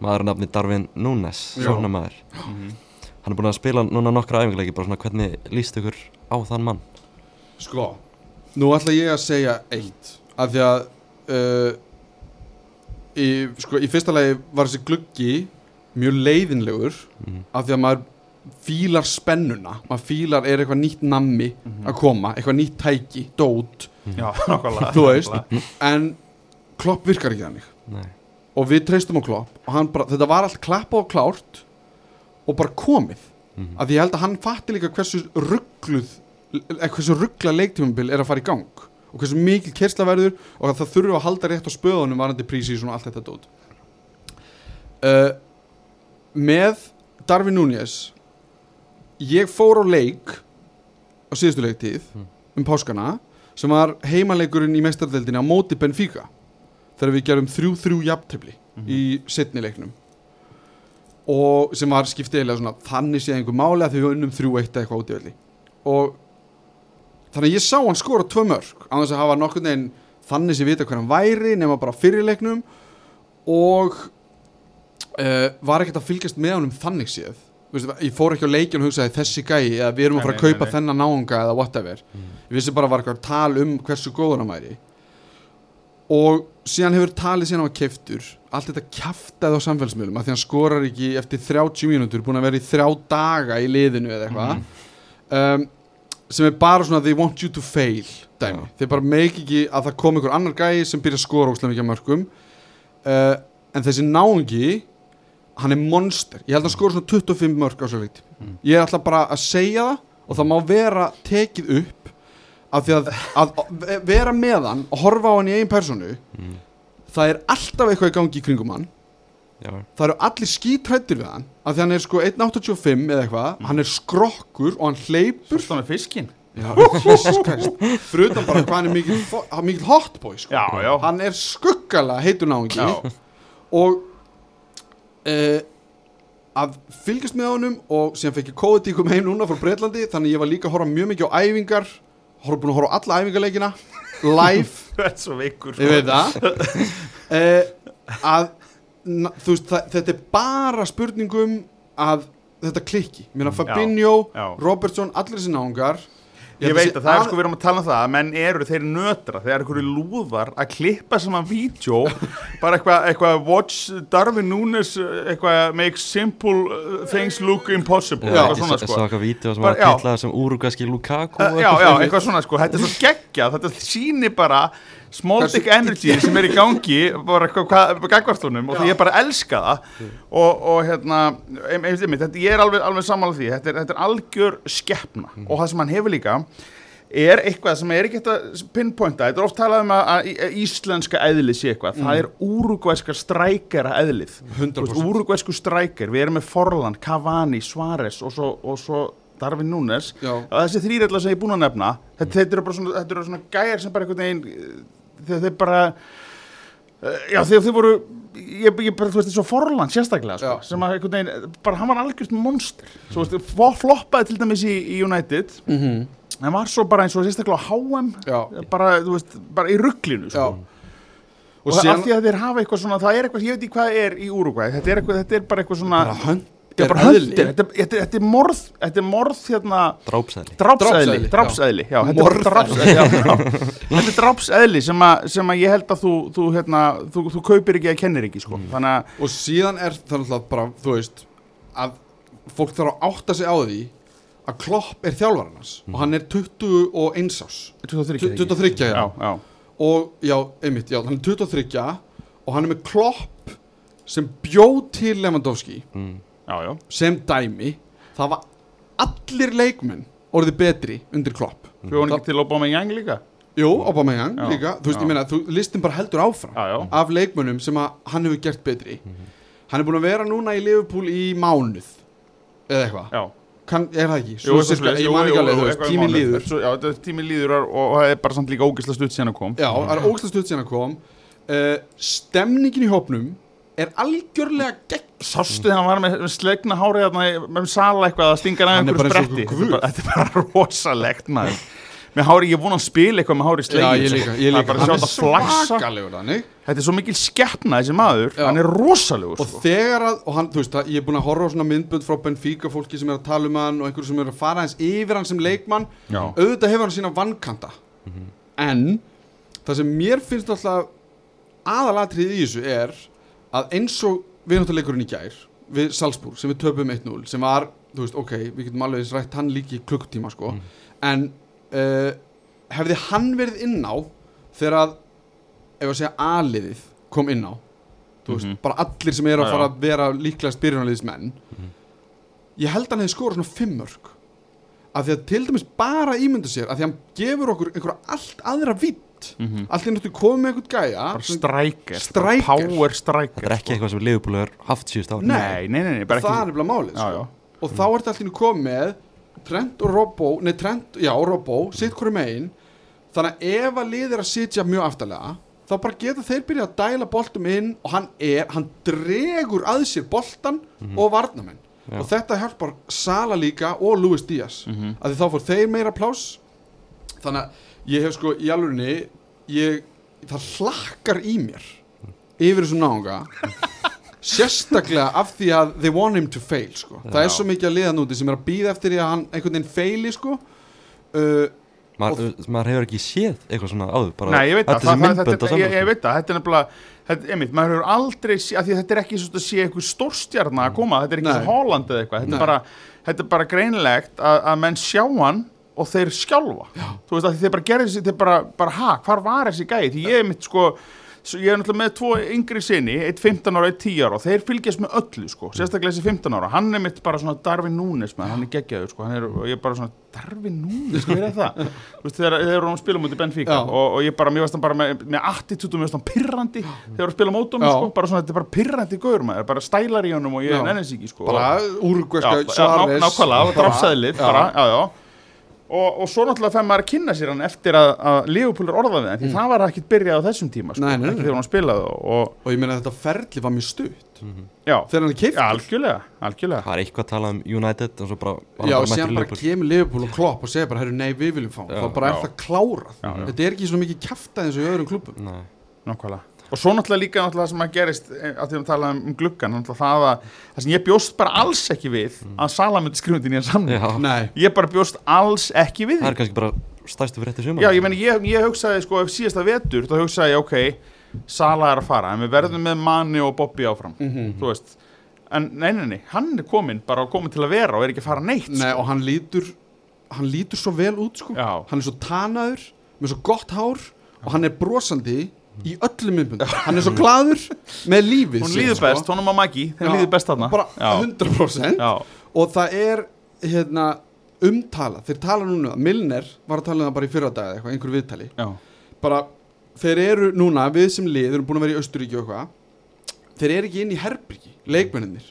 maður er nafni Darvin Núnes Já. sóknarmaður Mhm. hann er búin að spila núna nokkra æfingarleiki bara svona hvernig líst ykkur á þann mann Sko, nú ætla ég að segja eitt Af því að uh, í, sko, í fyrsta lagi var þessi gluggi Mjög leiðinlegur Mhm. Af því að maður fílar spennuna Maður fílar er eitthvað nýtt nammi að koma Eitthvað nýtt tæki, dót já, nákvæmlega Þú veist. En klopp virkar ekki þannig Nei. Og við treystum á klopp Og hann bara, þetta var allt klappað og klárt Og bara komið Mhm. að því ég held að hann fatti líka hversu ruggluð eh, hversu ruggla leiktímumbil er að fara í gang og hversu mikil kersla verður og að það þurfa að halda rétt á spöðunum varandi prísi og allt þetta dót uh, með Darvin Núñez ég fór á leik á síðustu leiktíð Mm. um páskana sem var heimaleikurinn í mestardeldinni á móti Benfica þegar við gerum 3-3 jafntefli í setni leiknum. Og sem var skiptið eða svona þannig séð einhver máli að við unnum 3-1 eða eitthvað út í velli og þannig að ég sá hann skora tvö mörg á þess að hafa nokkurn veginn þannig sem vita hver hann væri nema bara fyrir leiknum. Og uh, var ekkert að fylgjast með honum þannig séð? Vistu, ég fór ekki á leikinu og hugsaði þessi gæi eða við erum að fara að kaupa þennan náunga eða whatever. Ég vissi bara að var eitthvað tal um hversu góður hann væri. Og síðan hefur talið síðan á að keiftur allt þetta kjaftaði á samfélagsmiðlum að því hann skorar ekki eftir 30 mínútur búin að vera í þrjá daga í liðinu eða eitthvað. Um, sem er bara svona they want you to fail dæmi, þeir bara make ekki að það kom einhver annar gæi sem byrja að skora óslega mikið af mörgum uh, en þessi náungi hann er monster, ég held að hann skora svona 25 mörg á svo leikt ég er alltaf bara að segja það og það má vera tekið upp af því að, að, vera með hann og horfa á hann í einn personu Mm. það er alltaf eitthvað í gangi í kringum hann. Já, það eru allir skítrættir við hann af því hann er sko 1.85 eða eitthvað. Hann er skrokkur og hann hleypur. Svo með fiskinn. Utan bara hvað hann er mikil, mikil hotboy sko. Já, já. Hann er skuggala heitur náungi. Já. Og uh, Að fylgjast með honum Og síðan fekk ég kóðið kom heim núna frá Breitlandi Þannig ég var líka að horfa mjög mikið á æfingar. Horfa búin að horfa á alla æfingarleikina. Live. Þú ert svo veikur. Ég veit það. Uh, Að na, veist, það, þetta er bara spurningum Að þetta klikki. Mér að Fabinho, Já. Robertson Allir þessi náungar Ég veit að það er að- sko við erum að tala um það að menn eru þeir nötra, þeir eru einhverju lúðar að klippa saman vídeo bara eitthvað eitthva, watch Darwin Núnes eitthvað make simple uh, things look impossible Já. eitthvað ég svona sá sko eitthvað vídeo sem Bara- var já. titlaði sem Uruguayski Lukaku Uh, já, já, eitthvað svona sko, þetta er svo geggjað þetta sýnir bara small dick energy sem er í gangi bara eitthvað gagvartunum og því ég bara elska það. Og, og hérna ein, ein, ein, þetta, ég er alveg, alveg sammála því. Þetta er, þetta er algjör skeppna og það sem hann hefur líka er eitthvað sem er ekki að pinpointa, þetta er oft talað um að, íslenska eðlið sé eitthvað, það er úrugvæska strækjara eðlið. 100% úrugvæsku strækjar, við erum með Forlan, Cavani, Suárez og svo, og svo Darvin Núnes þessi þrýrella sem ég er búin að nefna þetta, þetta eru bara svona, þetta eru svona gæjar sem bara einhvern veginn þegar þeir bara eh, já þegar þeir voru ég, ég bara, þú veist, svo Forlan sérstaklega sko, sem að einhvern veginn, bara hann var algjörst monster, svo veist, flo- floppaði til dæmis í, í United, mm -hmm. en var svo bara eins og sérstaklega á HM Já, bara, þú veist, bara í rugglinu sko. Og og, síðan af því að þeir hafa eitthvað svona, það er eitthvað, ég veit ekki hvað er í Uruguay, þetta er, eitthvað, þetta er bara eitthvað svona bara hönd þetta er bara eðli. höndir þetta, er- þetta, þetta morð þetta er morð hérna Drápsæðli já, þetta er er drápseðli sem, að- sem að ég held að þú þú, hérna, þú, þú kaupir ekki að kennir ekki sko. þannig að og síðan er það náttúrulega bara, þú veist að fólk þarf að átta sig á því að Klopp er þjálfarinn hans og hann er 21 ás 23 ekki? 23 já. já, já, og já, einmitt, já, hann er 23 og hann er með Klopp sem bjóð til Lewandowski mm. Já, já. sem dæmi það var allir leikmenn orðið betri undir Klopp. Bjóð hann ekki til Obama Young líka? Jú, Aubameyang líka, þú veist, ég meina, þú, listin bara heldur áfram af leikmönnum sem hann hefur gert betri. Hann er búin að vera núna í Liverpool í mánuð eða eitthvað, kann, er það ekki? Svo svoleiðis, ég man ekki alveg, þú tíminn líður. Svo, Já, tíminn líður og, og það er bara samt líka ógislega stutt síðan að kom. Já, það er ógæslega stutt síðan að kom. Uh, Stemningin í hópnum er algjörlega gegn Sástu þegar hann var með, með slegna þarna með sala eitthvað að stinga Hann eins og spretti. Þetta er bara- rosalegt maður. Með hári, ég búin að spila eitthvað með hári Já, slegin ég líka, ég líka, bara að hann sjá er svakalegur þannig Þetta er svo mikil skeppna þessi maður. Já. Hann er rosalegur Og sko. þegar að, og hann, þú veist, að ég er búin að horfa á svona myndbönd frá Benfica fólki sem er að tala um hann og einhverju sem er að fara hans yfir hann sem leikmann. Já. auðvitað hefur hann sína vannkanta en það sem mér finnst alltaf aðalatrið í þessu er að eins og viðnáttuleikurinn í gær við Salzburg sem við töpum 1-0 sem var, þú veist, ok, við getum alveg eins rætt hann líki í klukkutíma sko. En uh, hefði hann verið inn á þegar að ef að segja aliðið kom inn á þú veist, Mhm. bara allir sem eru Já, að fara að vera líklega spyrjunarliðismenn ég held að hann hefði skorað svona fimm mörg af því að til dæmis bara ímynda sér af því að hann gefur okkur einhverja allt aðra vitt Mhm. allt í náttúrulega komið með einhvern gæja sem- striker, Striker. Power striker Þetta er ekki sko. eitthvað sem Liverpool er haft síðust ár Nei. Nei, nei, nei, það er ekki nefnilega málið Já, sko. já. og þá er þetta nú komið með Trent og Robbo, nei Trent, já Robbo sitt hverju megin þannig að ef að lið er að sitja mjög aftarlega þá bara geta þeir byrjað að dæla boltum inn og hann er, hann dregur að sér boltan og varnamenn Já. og þetta hjálpar Sala líka og Luis Díaz Mhm. að því þá fór þeir meira pláss þannig að ég hef sko í alvörinni ég, það hlakkar í mér yfir þessu náunga sérstaklega af því að they want him to fail sko. það er svo mikið að liða núti sem er að býða eftir því að hann einhvern veginn feili sko. uh, maður, maður hefur ekki séð eitthvað svona áður bara Nei, ég veit það, það, það, þetta, ég, ég veit það, þetta er nefnilega þetta, einmitt, maður hefur aldrei sé, að því að þetta er ekki svo að sé eitthvað stórstjarna að koma, þetta er ekki Nei. svo Holland eða eitthvað, þetta er bara, þetta er bara greinlegt að, að menn sjá hann og þeir skjálfa, Já. þú veist að þeir bara gerði þessi, þeir bara, bara ha, hvar var þessi gæði, því ég er mitt sko ég er náttúrulega með tvo yngri sinni, eitt 15 ára, eitt 10 ára og þeir fylgjast með öllu sko, sérstaklega þessi 15 ára. Hann er mitt bara svona Darvin Núnes maður, hann er geggjaður sko, hann er, og ég er bara svona Darvin Núnes, hvað er það? Veist, þegar þeir eru að spila mútið Benfica Já. og, og ég bara, mér varst hann bara með, með attitútum, mér varst hann pirrandi þeir eru að spila mótum, sko, bara svona, þetta er bara pirrandi gaur maður, bara stælar í honum og ég Já. nennis ekki, sko. Bara og, úrugveska Og, og svo náttúrulega fær maður að kynna sér hann eftir að, að Leopold er orðað við hann, því það var ekkit byrjað á þessum tíma, sko, Nei, nei, nei. ekki þegar hann spilaði og, og ég meina þetta ferli var mjög stutt já, þegar hann er keift já, algjörlega, algjörlega það er eitthvað að tala um United og svo bara, var Já, og bara í bara kemur Liverpool og Klopp og segir bara, herru, nei, við viljum fá hann." Þá bara er já. það klárað Já, já. þetta er ekki svo mikið kjafta eins og í öðrum klubum Nei. Nákvæmlega. Og svo náttúrulega líka náttúrulega það sem að gerist eh, að því að tala um, um gluggan náttúrulega það að það sem ég bjóst bara alls ekki við að Sala myndi skrifa undir nýjan samning. Ég bara bjóst alls ekki við það er kannski bara stærstu fyrir þetta sumar Já, ég meni, ég, ég hugsaði sko ef síðasta vetur, þá hugsaði ég, ok Sala er að fara, en við verðum með Mani og Bobby áfram, Mhm. þú veist. En nei, nei, nei, hann er komin bara komin til að vera og er ekki að fara neitt nei sko. og hann lítur hann lítur svo vel út sko. Já. hann er svo tanaður, með svo gott hár og hann er brosandi í öllum myndbund hann er svo gladur með lífið hún líður sko. best, honum á Maggi þeim Já, líður best þarna. Bara Já. 100% Já, og það er hérna umtala, þeir tala núna Milner var að tala um það bara í fyrra dag eitthvað, einhverju viðtali. Já, bara, þeir eru núna, við sem lið erum búin að vera í Östuríki og eitthvað. Þeir eru ekki inn í herbyrgi, leikmenninir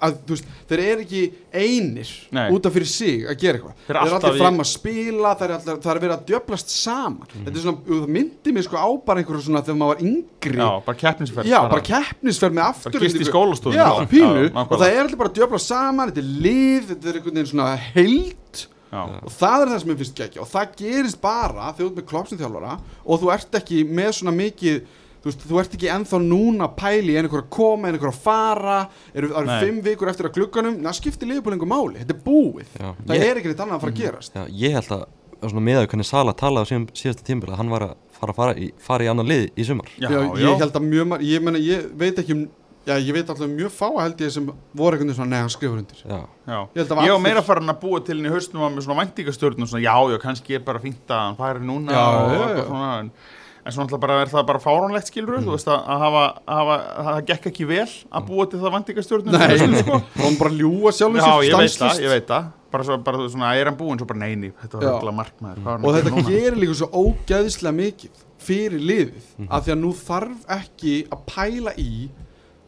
að, þú veist, þeir eru ekki einir Nei. út af fyrir sig að gera eitthvað. Þeir eru allir fram að spila það er verið að djöblast saman. Þetta er svona, það myndi mig sko á bara einhverju svona þegar maður var yngri. Já, bara keppnisferð Já, bara. keppnisferð með aftur Bara gist í skólastofum Já, pínu, Já, og það er allir bara að djöfla saman Þetta er lið, þetta er einhvern veginn svona heild. Já, Og það er það sem ég finnst geggja Og það gerist bara þegar þú ert með kloppsinn þjálfara Og þú ert ekki með svona mikið þú veist, þú ert ekki ennþá núna að pæli en einhver að koma, en einhver að fara eru, Nei. fimm vikur eftir að glugganum. Það skiptir liðbúl einhver máli, þetta er búið. Já, það ég, er ekki neitt annað að fara að gerast. Já, ég held að svona með að hvernig Sala talaði á síðan síðasta tímbil að hann var að fara, að fara, í, fara í annan lið í sumar. Já, Já, já, ég held að mjög marg, ég, meni, ég veit ekki um já, ég veit alltaf um mjög fáa held ég sem voru einhvern veginn svona, nei, hann skrifur undir. Já, já. Ég að Ég var meira farin að búa til henni í hausnum að með svona væntingastjórnum svona, já, já, kannski er bara fínt að hann færi núna Já, og já, eitthvað já. svona en, en svo náttúrulega bara er það bara fáránlegt skilur þú veist að, að hafa, að hafa að það gekk ekki vel að búa til það væntingastjórnum Nei, sko. og hann bara ljúa sjálfum Já, ég veit það, ég veit það bara, svo, bara svona, hann búinn svo bara neini þetta var Já. að markmaður hann og að þetta gerir líka svo ógeðislega mikið fyrir liðið Mhm. af því að nú þarf ekki að pæla í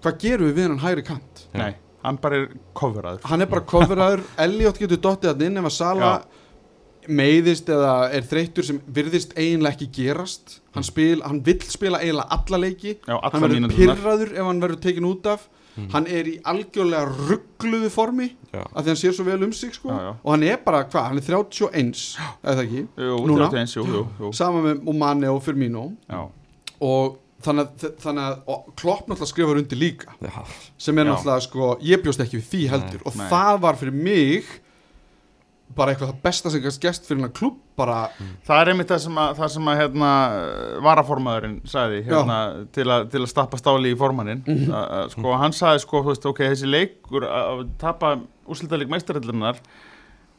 hvað gerum við við hann hægri kant Já. Nei, hann bara er coveraður hann er bara coverraður, Elliot getur dottið hann inn ef að Sala meiðist eða er þreyttur sem virðist eiginlega ekki gerast. Hann, spil, hann vill spila eiginlega alla leiki. Já, hann alla verður mínúturnar. pyrraður ef hann verður tekin út af. Hann er í algjörlega ruggluðu formi já, af því hann sér svo vel um sig sko. Já, já. og hann er bara, hvað, hann er 31 eða það ekki, Jú, Núna? 31, jú, jú, jú. sama með Mane og Firmino. Og þannig að, Klopp náttúrulega skrifar undir líka. Sem er náttúrulega sko, ég bjóst ekki við því heldur. Og nei. það var fyrir mig bara eitthvað það besta sem gæst gest fyrir klubb bara, Það er einmitt það sem að, það sem að hérna, varaformaðurinn sagði hérna, til, að, til að stappa stáli í formannin að, að, sko, hann sagði sko, veist, ok, þessi leikur að að tapa úrslitaðleik meistarallunar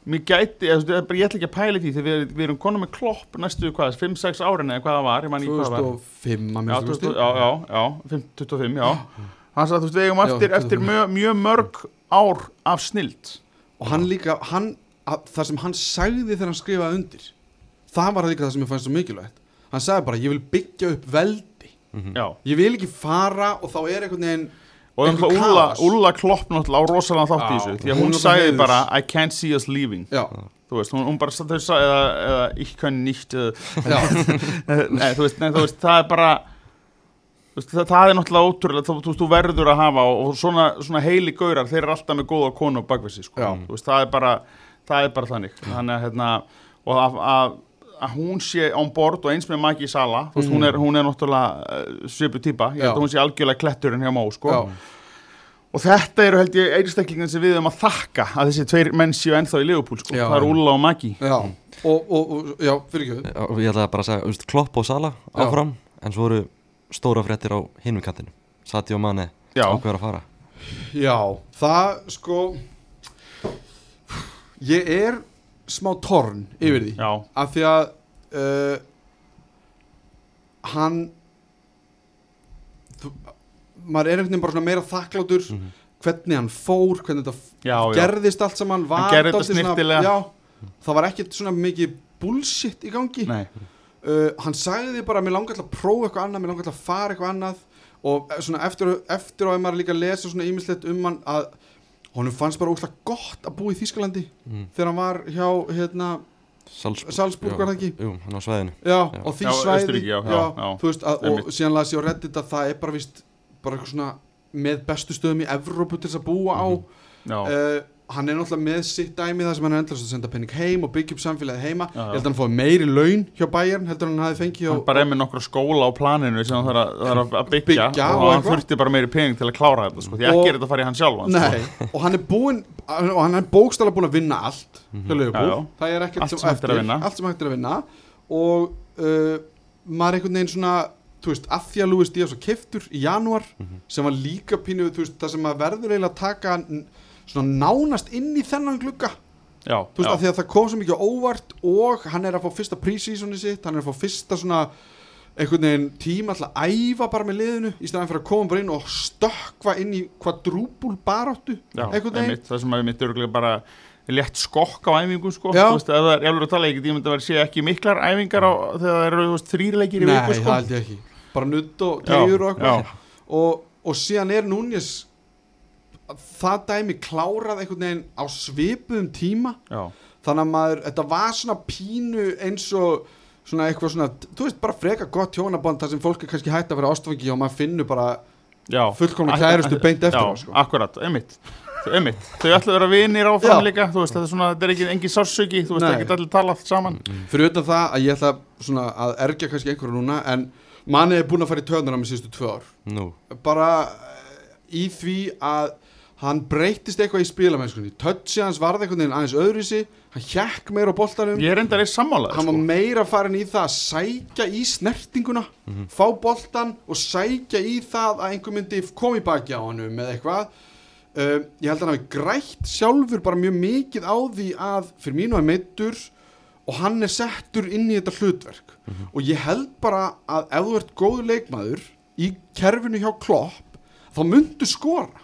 mér gæti, bara ég ætla ekki að pæla því þegar við, við erum konum með klopp næstu hvað, 5-6 árin eða hvað það var, ég man ekki hvað það var. 2005 að já, minnsta 20, kosti. já, já, já, 5, 25, já. Hann sagði, veist, við eigum eftir, eftir 25. mjög, mjög mörg ár af snild. Og hann líka, hann, að, það sem hann sagði þegar hann skrifaði undir það var líka það sem ég fannst svo mikilvægt. Hann sagði bara, ég vil byggja upp veldi. Mhm, já, ég vil ekki fara og þá er einhvern veginn og um Úlla, kaos. Úlla klopp náttúrulega á rosalega þátt í þessu því að hún hún er sagði heiðurs. bara I can't see us leaving. Já, þú veist, hún, hún bara þau sagði eða, eða ich kann eða, já, nei, þú veist, nei, þú veist, það er bara þú veist, það, það er náttúrulega ótrúlega þú, þú, veist, þú verður að hafa og, og svona, svona heili gaurar, þeir eru alltaf með góða konu á bakvessi, sko, Já. þú veist, það er bara það er bara þannig, þannig að hérna, og að, að, að hún sé án bord og eins með Maggi Sala þú veist, hún er, hún er náttúrulega uh, svipu típa, ég held Já. að hún sé algjörlega kletturinn hjá Mó, sko já, Og þetta eru held ég einstaklingan sem við erum að þakka að þessi tveir menn séu ennþá í Leopold sko. Já. Það er Úlla og Maggi. já og, og, og já, fyrir ekki Já, og ég ætla bara að segja, veist, Klopp og Sala Já. áfram, en svo eru stóra fréttir á hinum kantinu Sati og Mane Já. ákveður að fara Já, það sko Ég er smá torn yfir því Já, af því að uh, hann þú, maður er einhvern veginn bara svona meira þakklátur Mhm. hvernig hann fór, hvernig þetta já, já. gerðist allt saman var þetta snyrtilega. já, það var ekkert svona mikið bullshit í gangi uh, hann sagði bara að mér langar til að prófa eitthvað annað, mér langar til að fara eitthvað annað og eh, svona eftir, eftir á að maður líka lesa svona ímislegt um hann að honum fannst bara óslega gott að búa í Þýskalandi mm. þegar hann var hjá hérna, Salzburg, Salzburg já, var það ekki? Jú, hann á svæðinu. Já, á því Já, svæði Austurríki, já, já, já. þú veist, að, og síðan las ég á Reddit að það er bara vist bara eitthvað svona með bestu stöðum í Evrópu til þess að búa á. Já, uh, hann er náttúrulega með sitt dæmi það sem hann er endast að senda penning heim og byggja upp samfélagið heima. Já, já. ég held að hann fóði meiri laun hjá Bayern heldur hann hafi fengið hann hjá bara er með nokkra skóla á planinu sem hann þarf að, að byggja, Byggja og, og hann þurfti bara meiri pening til að klára þetta sko, því Og- ekki er þetta að fara í hann sjálf Nei, og hann er búinn og hann er bókstala búinn að vinna allt hjá Liverpool, Já, það er ekkert Allt sem er að eftir, vinna. allt sem hægt er að vinna. Og uh, maður einhvern veginn svona þú veist, að því að Luis Díaz var keftur í janúar Mhm. sem var líka pínu þú veist, það sem maður verður eiginlega að taka svona nánast inn í þennan glugga. Já, þú veist, já, að því að það kom svo mikið óvart og hann er að fá fyrsta pre-seasoni sitt hann er að fá fyrsta svona einhvern veginn tíma alltaf að æfa bara með liðinu í staðan fyrir að koma bara inn og stökkva inn í kvadrúbul baráttu já, einhvern veginn. það sem að mitt örgulega bara létt skokk á æfingu sko, þú veist, ef það er eflur að tala get ég myndi að vera sé ekki miklar æfingar á, þegar það eru þrýrleikir í Nei, viku sko. það held ég ekki. Bara nutt og tegjur og já. og, og síðan er Núñez Það dæmi klárað einhvern veginn á svipuðum tíma. Já, Þannig að maður, þetta var svona pínu eins og Svona eitthvað svona, þú veist, bara freka gott hjónaband þar sem fólk er kannski hægt að vera ástfangi og maður finnur bara já. fullkomna kærustu beint eftir á sko. akkurat, einmitt einmitt, þau ætla að vera vinir áfram líka þú veist, þetta er svona, þetta er ekki engin sársöki þú veist, það geta allir talað saman. Fyrir utan það að ég ætla svona að ergja kannski einhverju núna En manni er búin að fara í töðnuna með síðustu tvö ár. Nú, bara eh, í því að hann breytist eitthvað í spilamennskunni. Touchi hans varði einhvern veginn aðeins öðruvísi. Hann hjekk meira á boltanum. Ég er enda að sammála hann sko. var meira farin í það að sækja í snertinguna fá boltan og sækja í það að einhver myndi koma í baki á honum eða eitthvað. Uh, ég held að hann hafi grætt sjálfur bara mjög mikið á því að fyrir mínu er meittur og hann er settur inn í þetta hlutverk. Og ég held bara að ef þú ert góður leikmaður í kerfinu hjá Klopp þá myndu skora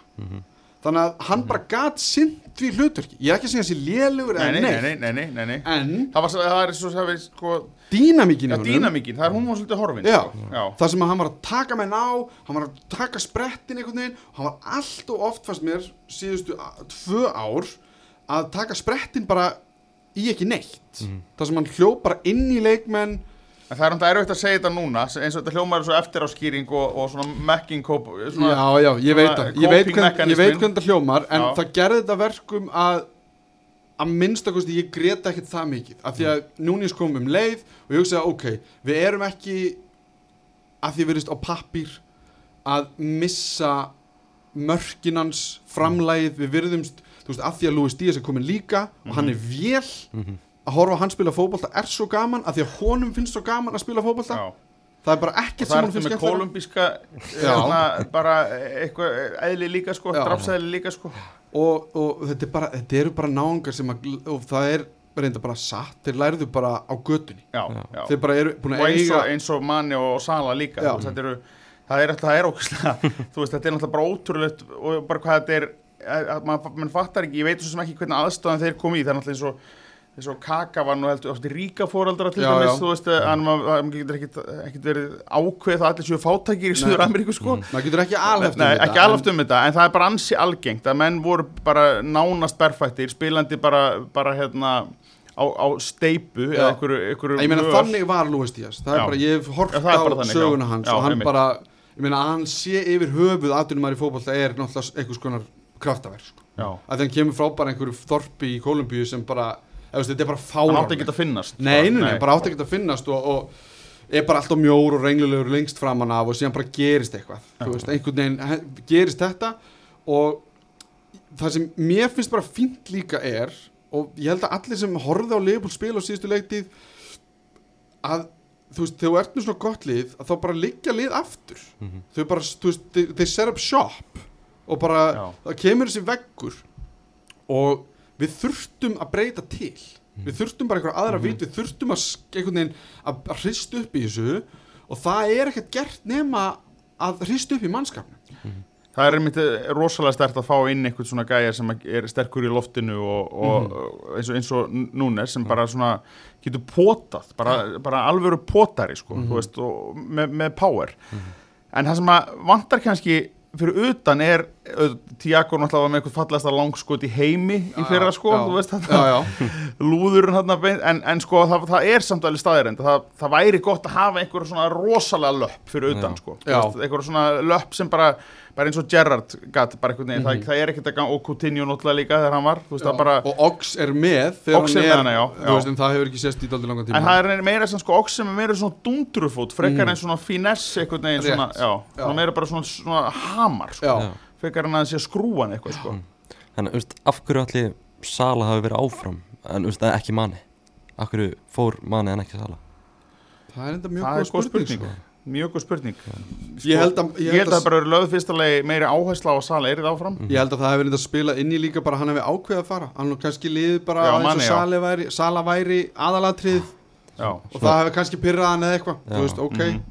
þannig að hann bara gat sint við hlutverki ég er ekki að segja þessi lélugur Nei, eða nei, neitt nei, nei, nei, nei, nei. en Það, var, það er svo að við sko dýnamíkin Já, dýnamíkin, það er hún var svolítið horfin Já. sko. Já. það sem að hann var að taka menn á hann var að taka sprettin einhvern veginn hann var allt og oft fannst mér síðustu tvö ár að taka sprettin bara í ekki neitt það sem hann hljóp bara inn í leikmenn En það er náttúrulega erfitt að segja þetta núna eins og þetta hljómar er svo eftir á skýring og, og svona mekking svona, já, já, ég veit það. Ég veit, ég hvernig það hljómar en Já. það gerði þetta verkum að að minnstakosti ég greta ekkert það mikið. Af því að núnis komum um leið og ég hugsaði ok, við erum ekki að því verðist á pappír að missa mörkinans framlægið við virðumst, þú veist, að því að Louis Díaz er komin líka og hann er vél að horfa að hann spila fótbolta er svo gaman að því að honum finnst svo gaman að spila fótbolta Já. það er bara ekkert sem hann þetta finnst með skemmtilega kolumbíska Já. hérna, bara eitthvað eðli líka sko, drafsæðli líka sko og, og þetta, er bara, þetta eru bara náungar sem að og það er reynda bara satt þeir lærðu bara á götunni Já, Já. já. þeir bara eru búin að eins eiga og, eins og manni og sala líka veist, þetta eru, það er, það er ókvæslega þú veist, þetta er náttúrulega bara ótrúlegt og bara hvað þetta er að, að mann, fattar ekki, ég veit svo sem ekki hvernig aðstæðan þeir komi í, það er náttúrulega eins og eins og Kaka var nú heldur, ríka fóraldra til dæmis, þú veist, hann hann getur ekkit verið ákveð það allir séu fátækir í Suður Ameríku sko. Maður getur ekki alhæft um Nei, þetta ekki alveg um þetta, en það er bara ansi algengt að menn voru bara nánast berfættir, spilandi bara, bara hérna á, á steipu eða einhverju, ég meina þannig var Louis Díaz. Það er Já. bara, ég hef hort það er á söguna hans Já, og hann einmitt. bara, ég meina að hann sé yfir höfuð aðtunum maður í fótbolta er náttúrulega einhvers konar kraftaverk sko. Að þeim kemur frá bara einhverju þorpi í Kolumbíu sem bara, þetta er bara hann fáránlegt. átti ekki að finnast Nei, nei, nei, bara átti ekki að finnast og, og er bara alltaf mjór og renglulegur lengst framan af og síðan bara gerist eitthvað. Þú veist, einhvern veginn gerist þetta og það sem mér finnst bara fínt líka er og ég held að allir sem horfði á Leopold spil á síðustu leiktið að þú veist, þegar þú ert nú svona gott lið að þá bara liggja lið aftur. Mhm. þau bara, þú veist, þeir set up shop og bara, Já. það kemur þessi veggur og við þurftum að breyta til. Við þurftum bara einhverja aðra vít við þurftum að veginn að, hrist upp í þessu og það er ekkert gert nema að hrist upp í mannskapnum. Það er einmitt eh, rosalega stert að fá inn einhvern svona gæja sem er sterkur í loftinu og, og eins og, eins og Núnes sem bara svona getur potað bara, bara alvöru potari sko, þú veist, með, með power. En það sem að vantar kannski fyrir utan er Tiago náttúrulega var með eitthvað fallasta langskot í heimi í fyrra sko, já, þú veist þetta já, já. lúðurinn hann en, en sko það, það er samt alveg staðirind það, það væri gott að hafa einhver svona rosalega löpp fyrir utan Já. sko Já. veist, einhver svona löpp sem bara, bara eins og Gerrard gatt bara einhvern veginn, Mhm. það, það er ekkert að ganga og Coutinho náttúrulega líka þegar hann var þú veist það bara, og Ox er með þegar Ox hann er með hana, já, þú já. veist, það hefur ekki sést í daldi langan tíma en það er meira sem sko okkur sem er meira svona dundrufót frekar en svona finesse einhvern veginn Mhm. Svona meira bara svona, svona hamar sko, frekar en að það sé skrúan eitthvað sko. Þannig, veist, af hverju allir Sala hafi verið áfram? En veist, ekki Mani Af hverju fór Mani en ekki Sala? Það er enda mjög það góð er spurning, spurning, sko. mjög góð spurning. Ég held að, Ég held að það bara fyrsta lagi meiri áhersla á að Sala erið áfram. Ég held að það hefur verið að spila inn í líka bara hann hefði ákveðið að fara. Hann hefur kannski liðið bara Já, eins og. Sala væri, Sala væri aðalatrið Já, og það hefur kannski pyrrað hann eða eitthvað. Ok, Mhm.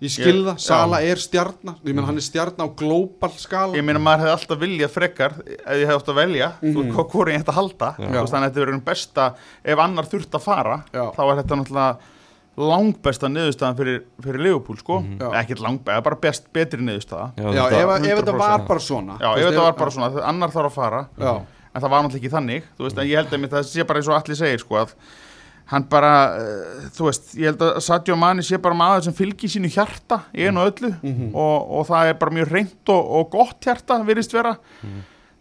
Ég skil Ég- Sala já. er stjarnar, ég menn hann er stjarnar á global skala ég meina maður hefði alltaf viljað frekar ef ég hefði að velja mm Mhm. -hmm. hvað hvori ég ætti að halda. Þú þannig að þetta verður besta ef annar þurft að fara Já. þá er þetta náttúrulega langbesta niðurstaðan fyrir, fyrir Liverpool sko Mhm. Já. ekkert langbesta, bara best betri niðurstaða Já, ef, ef þetta 100%. var bara svona já, þú ef þetta var bara svona, annar þarf að fara Já, en það var náttúrulega ekki þannig þú veist, en ég held að það sé bara eins og allir segir sko að hann bara, uh, þú veist, ég held að Sadio Mani sé bara maður sem fylgir sínu hjarta í einu öllu Mhm. og, og það er bara mjög reynd og, og gott hjarta virðist vera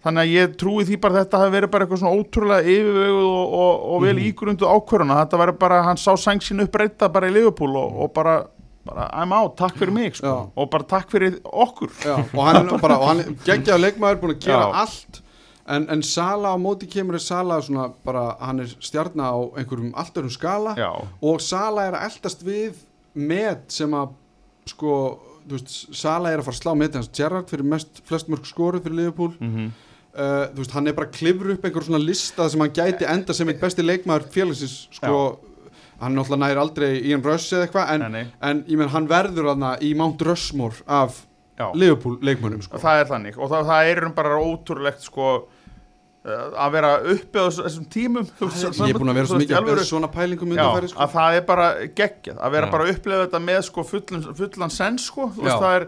þannig að ég trúi því bara þetta hafi verið bara eitthvað svona ótrúlega yfirveguð og, og, og vel Mhm. ígrundu ákvöruna þetta verið bara, hann sá sæng sín uppbreyta bara í Liverpool og, og bara bara I'm out, takk fyrir mig sko. Og bara takk fyrir okkur Já, og hann hann geggjaði leikmaður búin að gera Já. allt en, en Sala á móti kemur er Sala svona bara, hann er stjarna á einhverjum allt örum skala. Já, og Sala er að eldast við met sem að sko, þú veist, Sala er að fara að slá met hans Gerrard fyrir mest, flest mörg skoruð fyrir Liverpool. Mm uh, þú veist, hann er bara að klifra upp einhver svona lista sem hann gæti enda sem einn besti leikmaður félagsins sko, hann náttúrulega næri aldrei í en röss eða eitthvað en, en ég menn hann verður hann í Mount Rushmore af Já. Liverpool leikmönnum sko. það er þannig og það, það er um bara ótrúlegt sko uh, að vera uppi á þess- þessum tímum þú veist, ég er búin að vera svo mikið að alvöru- vera svona pælingum Já, undanfæri sko. að það er bara geggjað að vera Já. bara að upplefa þetta með sko fullan, fullan sens sko, þú veist er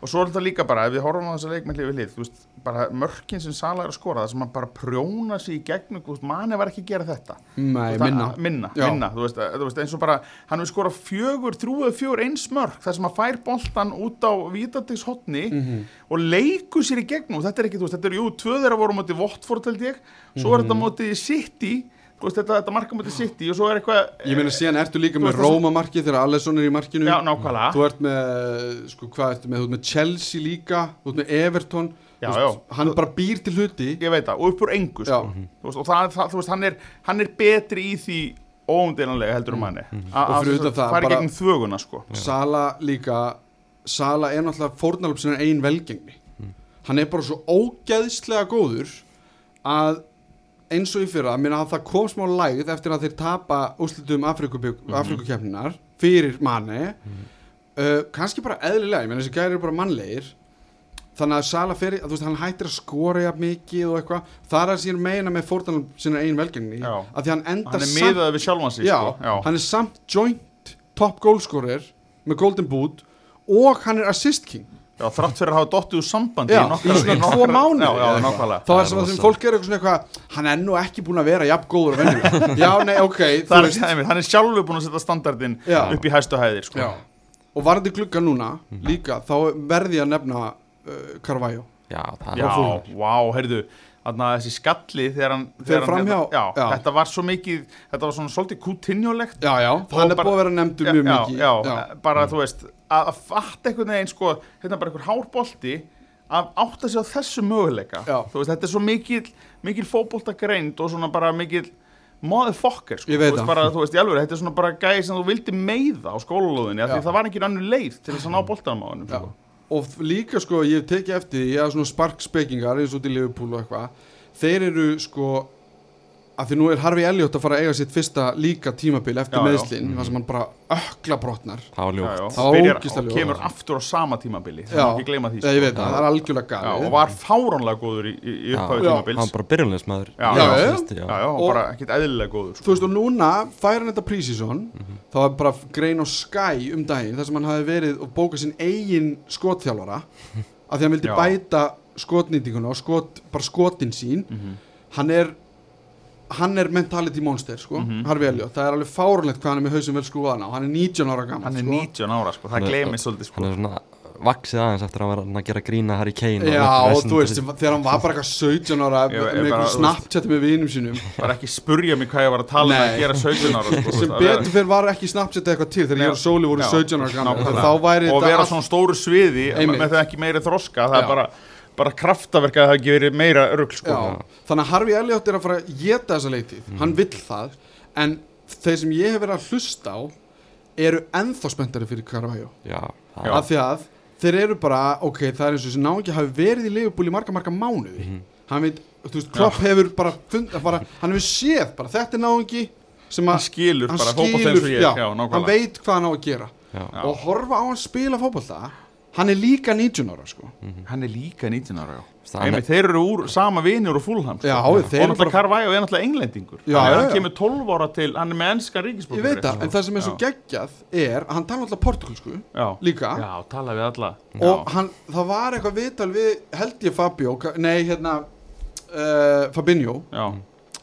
og svo er þetta líka bara, ef við horfum á þessa leik með hlið við hlið, þú veist, bara mörkin sem Sala er að skora, það sem hann bara prjóna sig í gegnum, manni var ekki að gera þetta. Nei, veist, minna. að- minna, minna þú, veist, að- þú veist, eins og bara, hann vil skora fjögur, þrjúðu fjögur eins mörk, þar sem hann fær boltan út á vítategs hotni Mhm. og leikur sér í gegnum, þetta er ekki, þú veist, þetta er jú, tvö þeirra voru á móti Votford held ég, svo Mhm. er þetta á móti City, þú veist, þetta, þetta marka á móti City og svo er eitthvað Ég meina síðan ertu líka með veist, það- Róma markið þegar Allesson er í markinu. Já, Þú ert með, sko, hvað ertu með, með Chelsea líka Þú ert með Everton Já, já. Hann bara býr til hluti ég veit það, og upp úr engu Já. sko. Og það, það, þú veist, hann er, hann er betri í því óumdeinanlega heldur um hann Mm. Og fyrir utan það, fari gegnum þvöguna sko. Sala líka Sala er náttúrulega fórnalöp sinna ein velgengni Hann er bara svo ógeðslega góður að eins og í fyrra, minna að það kom smá lægð eftir að þeir tapa úrslitum Afrikukeppninar fyrir manni uh, kannski bara eðlilega, ég menn þessi gæri eru bara mannlegir þannig að Sala fyrir, að þú veist, hann hættir að skora jafn mikið og eitthvað, það er að síðan meina með fórnalöp sinna ein velgengni að því hann enda hann samt miðað við sjálfan sig já, sko. hann er samt joint top goalscorer með golden boot og hann er assist king. Já, þrátt fyrir að hafa dottið úr sambandi Já, í svona tvo nákvæmlega. Þá Það er er sem fólk er eitthvað hann er nú ekki búin að vera jafn góður og venjulega já, nei, ok, þú Það er, hann er sjálfur búin að setja standardin upp í hæstu hæðir sko. og varandi glugga núna líka, þá verði ég að nefna uh, Carvalho Já, það Já, er vá, heyrðu Þannig að þessi skalli þegar hann þegar hann- framhjá, já, já. þetta var svo mikið Þetta var svona svolítið kútinjólegt já, já, hann er búið að vera nefndur mjög já, mikið já, bara þú veist að, fatta einhvern veginn sko hérna bara einhver hárbolti að átta sig á þessu möguleika Já. þú veist, þetta er svo mikil, mikil fótbolta greind og svona bara mikil motherfucker sko, Ég veit þú veist, það. bara, þú veist, í alveg, þetta er svona bara gæði sem þú vildi meiða á skólalóðinni því það var ekki annur leið til þess að ná boltanum á hennum Já. sko. Og líka sko, ég hef tekið eftir því, hafa svona sparkspekingar eins og til Liverpool og eitthvað. Þeir eru sko að því nú er Harfi Elliot að fara að eiga sitt fyrsta líka tímabil eftir Já, já. meðslin þar sem hann bara ökla brotnar. Það var ljótt. Það og kemur aftur á sama tímabili það já, gleyma því já, ég veit sko. það, það er algjörlega já, galið og var fáránlega góður í, í, já, tímabils. Hann bara byrjunleismæður Já, já, já. já, já, og, Og- bara ekkert eðlilega góður sko. þú veist og núna fær hann þetta prísísson þá var bara grein á Sky um daginn þar sem hann hafi verið og bókað sinn eigin skotþjálfara af því hann vildi bæta skotnýtinguna og skot, bara skotin sín. Mhm. hann er hann er mentality monster sko, Mhm. Harfi Elliot það er alveg fárunlegt hvað hann er með hausum vel skrúðan á hann er 19 ára gammal hann er sko. 19 ára sko, það gleymist svolítið sko. hann er svona vaksið aðeins eftir að hann var að gera grína Harry Kane og Já, og vesen þú veist, þegar hann var bara eitthvað 17 ára Ég- með þú Snapchat með vinum sínum bara ekki spurja mig hvað ég var að tala um Nei. að gera 17 ára sko, sem betur fyrir var ekki Snapchat eitthvað til þegar ég og Sóli voru já, 17 ára gammal nákvæmlega. þá væri og þetta vera svona stóru sviði með það ekki meiri þroska það er bara, bara kraftaverk að það ekki verið meira örugl sko. Þannig að Harfi Elliot er að fara að geta þessa leitið, Mhm. hann vill það en þeir sem ég hef verið að hlusta á eru ennþá spenntari fyrir Já. af því að þeir eru bara, ok, það er eins og þessi náungi hafi verið í í marga, marga mánuði Mhm. hann veit, þú veist, Klopp hefur bara, fund, bara hann hefur séð, bara þetta er náungi sem hann að, skilur hann bara ég já, já, hann veit hvað hann á að gera Já. Og horfa á hann spila fótbolta hann er líka 19 ára, sko. Hann er líka 19 ára já. Það er- Einmitt, þeir eru úr sama vinur og fúlham sko. Já, og þeir eru náttúrulega bara Carvæjó er náttúrulega englendingur. Já, að já, hann já. kemur 12 ára til hann er með ennskan veit það, en það sem er svo geggjað er að hann tala alltaf portugalsku líka. Já, tala við alla. Og hann, það var eitthvað viðtal við held ég Fabio, nei hérna uh, Fabinho já,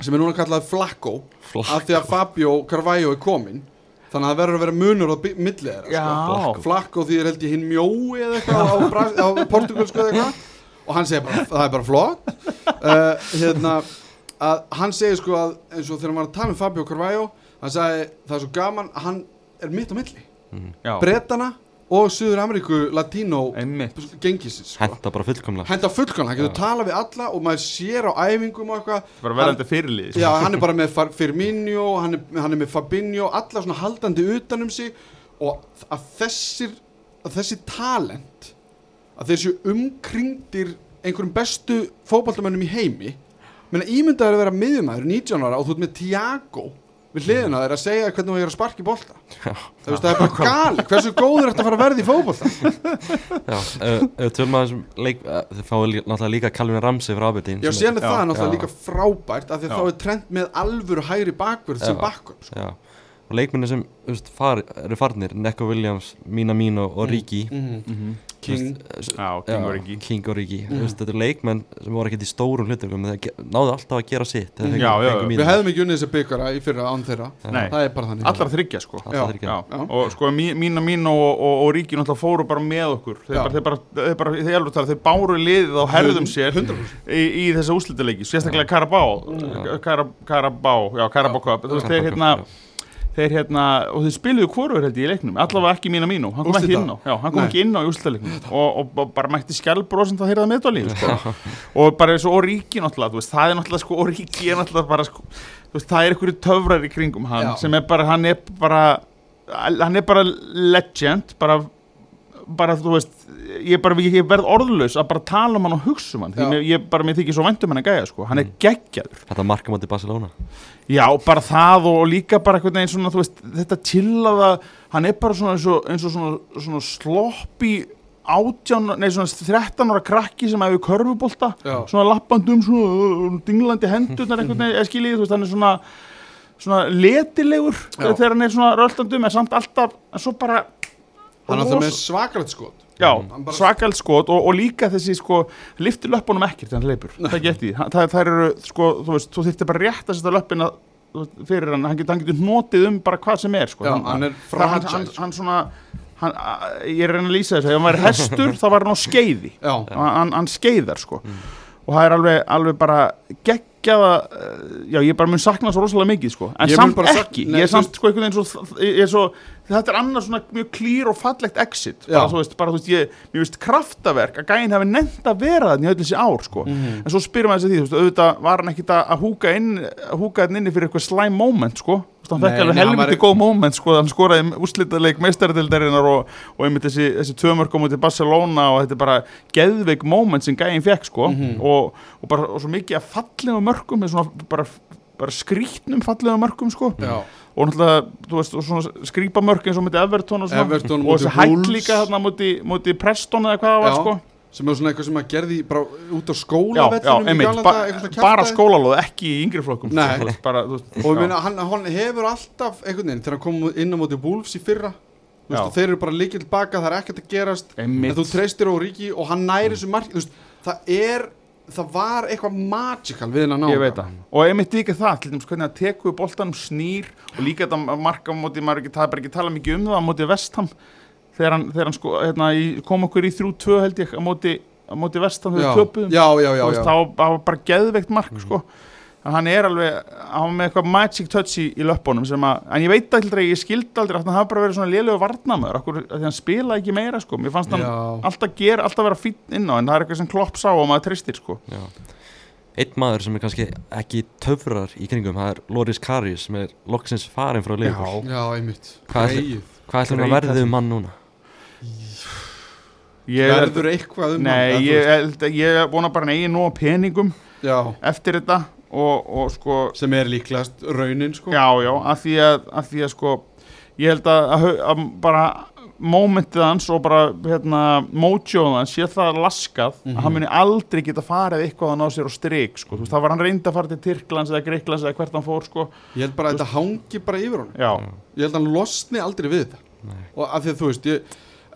sem er núna kallað Flacco Flacco. af því að Fabio Carvalho er komin þannig að það verður að vera munur á bi- milli þeirra já. sko. Flacco því er held ég hinn mjói eða eitthvað á, á portugalsku eða eitthvað og hann segir bara, það er bara flott uh, hérna að hann segir sko að eins og þegar hann var að tala um Fabio Carvalho hann sagði, það er svo gaman að hann er mitt á milli. Já, Bretana og Suður Ameríku latínó gengisins sko. Henda bara fullkomlega. Henda fullkvæmlega, hann getur talað við alla og maður sér á æfingum og eitthvað. Bara verðandi fyrirlið Já, hann er bara með Firmino, hann er, hann er með Fabinho, alla svona haldandi utanum sig. Og að þessir, að þessi talent, að séu umkringdir einhverjum bestu fótballtamönnum í heimi, menna ímyndaður að vera miðjumæður 19 ára og þú ert með Tiago við hliðina þeir að segja hvernig þú er að sparka í bolta. Það, er bara gali, hversu góður að fara að verða í fótballta? Já, ef tölum að þessum leik eh, Þið fáið náttúrulega líka Calvin Ramsey frá Aberdeen Já, síðan er það náttúrulega líka frábært af því þá er trend með alvöru hægri bakvörð sem Já. Og leikminni sem veist, far, eru farnir, Neko Williams, Mina Mino og Riki. Mm Mhm. King. Já, King og Riki. King og Riki. Mm. Þetta eru leikmenn sem voru ekkert í stórum hlutum náðu alltaf að gera sitt þeir fengu- Já, já. Við hefðum ekki unnið þessi byggara í fyrra án þeirra. Nei. Það er bara þannig. Allar þryggja sko. Já, og sko mí- mín og og, og, og ríkin alltaf fóru bara með okkur. Þeir bara, þeir bara, þeir bara, þeir alveg tala, þeir báru liðið á herðum sér 100% í, í þessa úslitaleiki, sérstaklega Karabá Karabá, já. Karabá veist, þeir hérna þeir hérna, og þeir spiluðu hvorur held ég í leiknum allavega ekki mín og mín, hann kom ekki Úrslita? inn á já, hann kom Nei. ekki inn á í úslitaleiknum og, og, og bara mætti skjálbrósend að heyrða meðdólið sko. og bara eins og Origi náttúrulega, þú veist, það er náttúrulega sko Origi er náttúrulega bara sko, þú veist, það er einhverju töfrar í kringum hann Já. sem er bara, hann er bara hann er bara legend bara bara þú veist ég, bara, ég verð orðlaus að bara tala um hann og hugsa um hann því ég bara mér þykir svo vænt um hann að gæja sko. hann er geggjaður. Þetta marka mátti Barcelona. Já bara það og, líka bara einhvern veginn svona þú veist þetta chillaða hann er bara svona eins og, eins og svona, svona sloppi átján, nei svona 13 ára krakki sem hefur körfubólta svona lappandum svona uh, dinglandi hendurnar einhvern veginn, eða skiljið, þú veist, hann er svona svona letilegur þegar hann er svona röldandum en samt alltaf, en svo bara Hann er það með svakalegt skot. Já, bara- svakald skot og, og líka þessi sko liftir löppunum ekkert þegar hann leipur það geti, það, það eru sko þú veist, þú þyrftir bara rétt að setja veist, fyrir hann, hann getur, hann getur notið um bara hvað sem er sko. Já, hann er hann, hann, hann svona hann, ég er að reyna að lýsa þessu, ef hann væri hestur þá var hann á skeiði. Hann, hann skeiðar sko og það er alveg, alveg bara geggjaða eh, já ég bara mun sakna svo rosalega mikið sko. En Ég samt ekki, ég er samt sko einhvern veginn svo, ég er svo þetta er annars svona mjög klýr og fallegt exit. Bara Já. þú veist, bara þú veist ég mér veist kraftaverk að gæinn hafi nefnt að vera þannig í öll þessi ár sko. Mhm. en svo spyrir maður þessi því, þú veist, auðvitað var hann ekkit að húka inn húka þetta inni fyrir eitthvað slæm moment sko hann fekk alveg helviti var- góð moment sko, hann skoraði úrslitaleik meistaradildarinnar og, og einmitt þessi, þessi tvömörk á mútið Barcelona og þetta er bara geðveik moment sem gæinn fekk sko Mhm. og, og bara og svo mikið að fallegum mörkum með svona bara, bara skrítnum fallegum mörkum sko. Já. Og náttúrulega, þú veist, skrýpa mörk eins og mútið Everton og svona. Everton og þessi hætt líka þarna mútið múti Preston eða hvað það var sko sem er svona eitthvað sem að gerði bara út á skólavellinum í gamla ba bara skólalóð, ekki í yngri flokkum. Veist, bara, veist, og ég meina, hann, hann hefur alltaf einhvern veginn, þegar hann kom inn á móti Wolves í fyrra veist, þeir eru bara líkil baka, það er ekkert að gerast en þú treystir á Ríki og hann næri þessu mark þú veist, það er, það var eitthvað magical við hennan á Ég veit það. Og einmitt líka það, til dæmis hvernig að teku boltanum snýr og líka þetta marka á móti, maður er ekki, er ekki tala mikið um það á móti Vestham þegar hann, þegar hann sko, hérna, í, kom okkur í 3-2 held ég á móti, á móti Vestham já, þegar við töpuðum já, já, já, veist, já. þá það var bara geðveikt mark sko. að hann er alveg hann var með eitthvað magic touch í, í löppunum sem að, en ég veit aldrei, ég skildi aldrei að hann hafa bara verið svona lélögu varnamöður okkur, því hann spilaði ekki meira sko. mér fannst hann alltaf gera, alltaf vera fín inn á en það er eitthvað sem klopp sá og maður tristir sko. Einn maður sem er kannski ekki töfrar í kringum, það er Loris Karius sem er loksins farin frá einmitt Hvað er- ætlum að Grey verði um hann núna? Ég, verður eitthvað um nei, hann, ég, eða, held að- ég vona bara eigin nú á peningum já, eftir þetta og, og sko sem er líklegast raunin sko. Já, já, af því að, að, því að sko, ég held að, að, að bara momentið hans og bara hérna, mojoð hans sé það laskað Mhm. að hann muni aldrei geta farið eitthvað að ná sér á strik sko. Þú veist, það var hann reyndi að fara til Tyrklands eða Greiklands eða hvert hann fór sko. ég held bara að þetta hangi bara yfir honum Já, ég held að hann losni aldrei við þetta Nei. og af því að þú veist ég,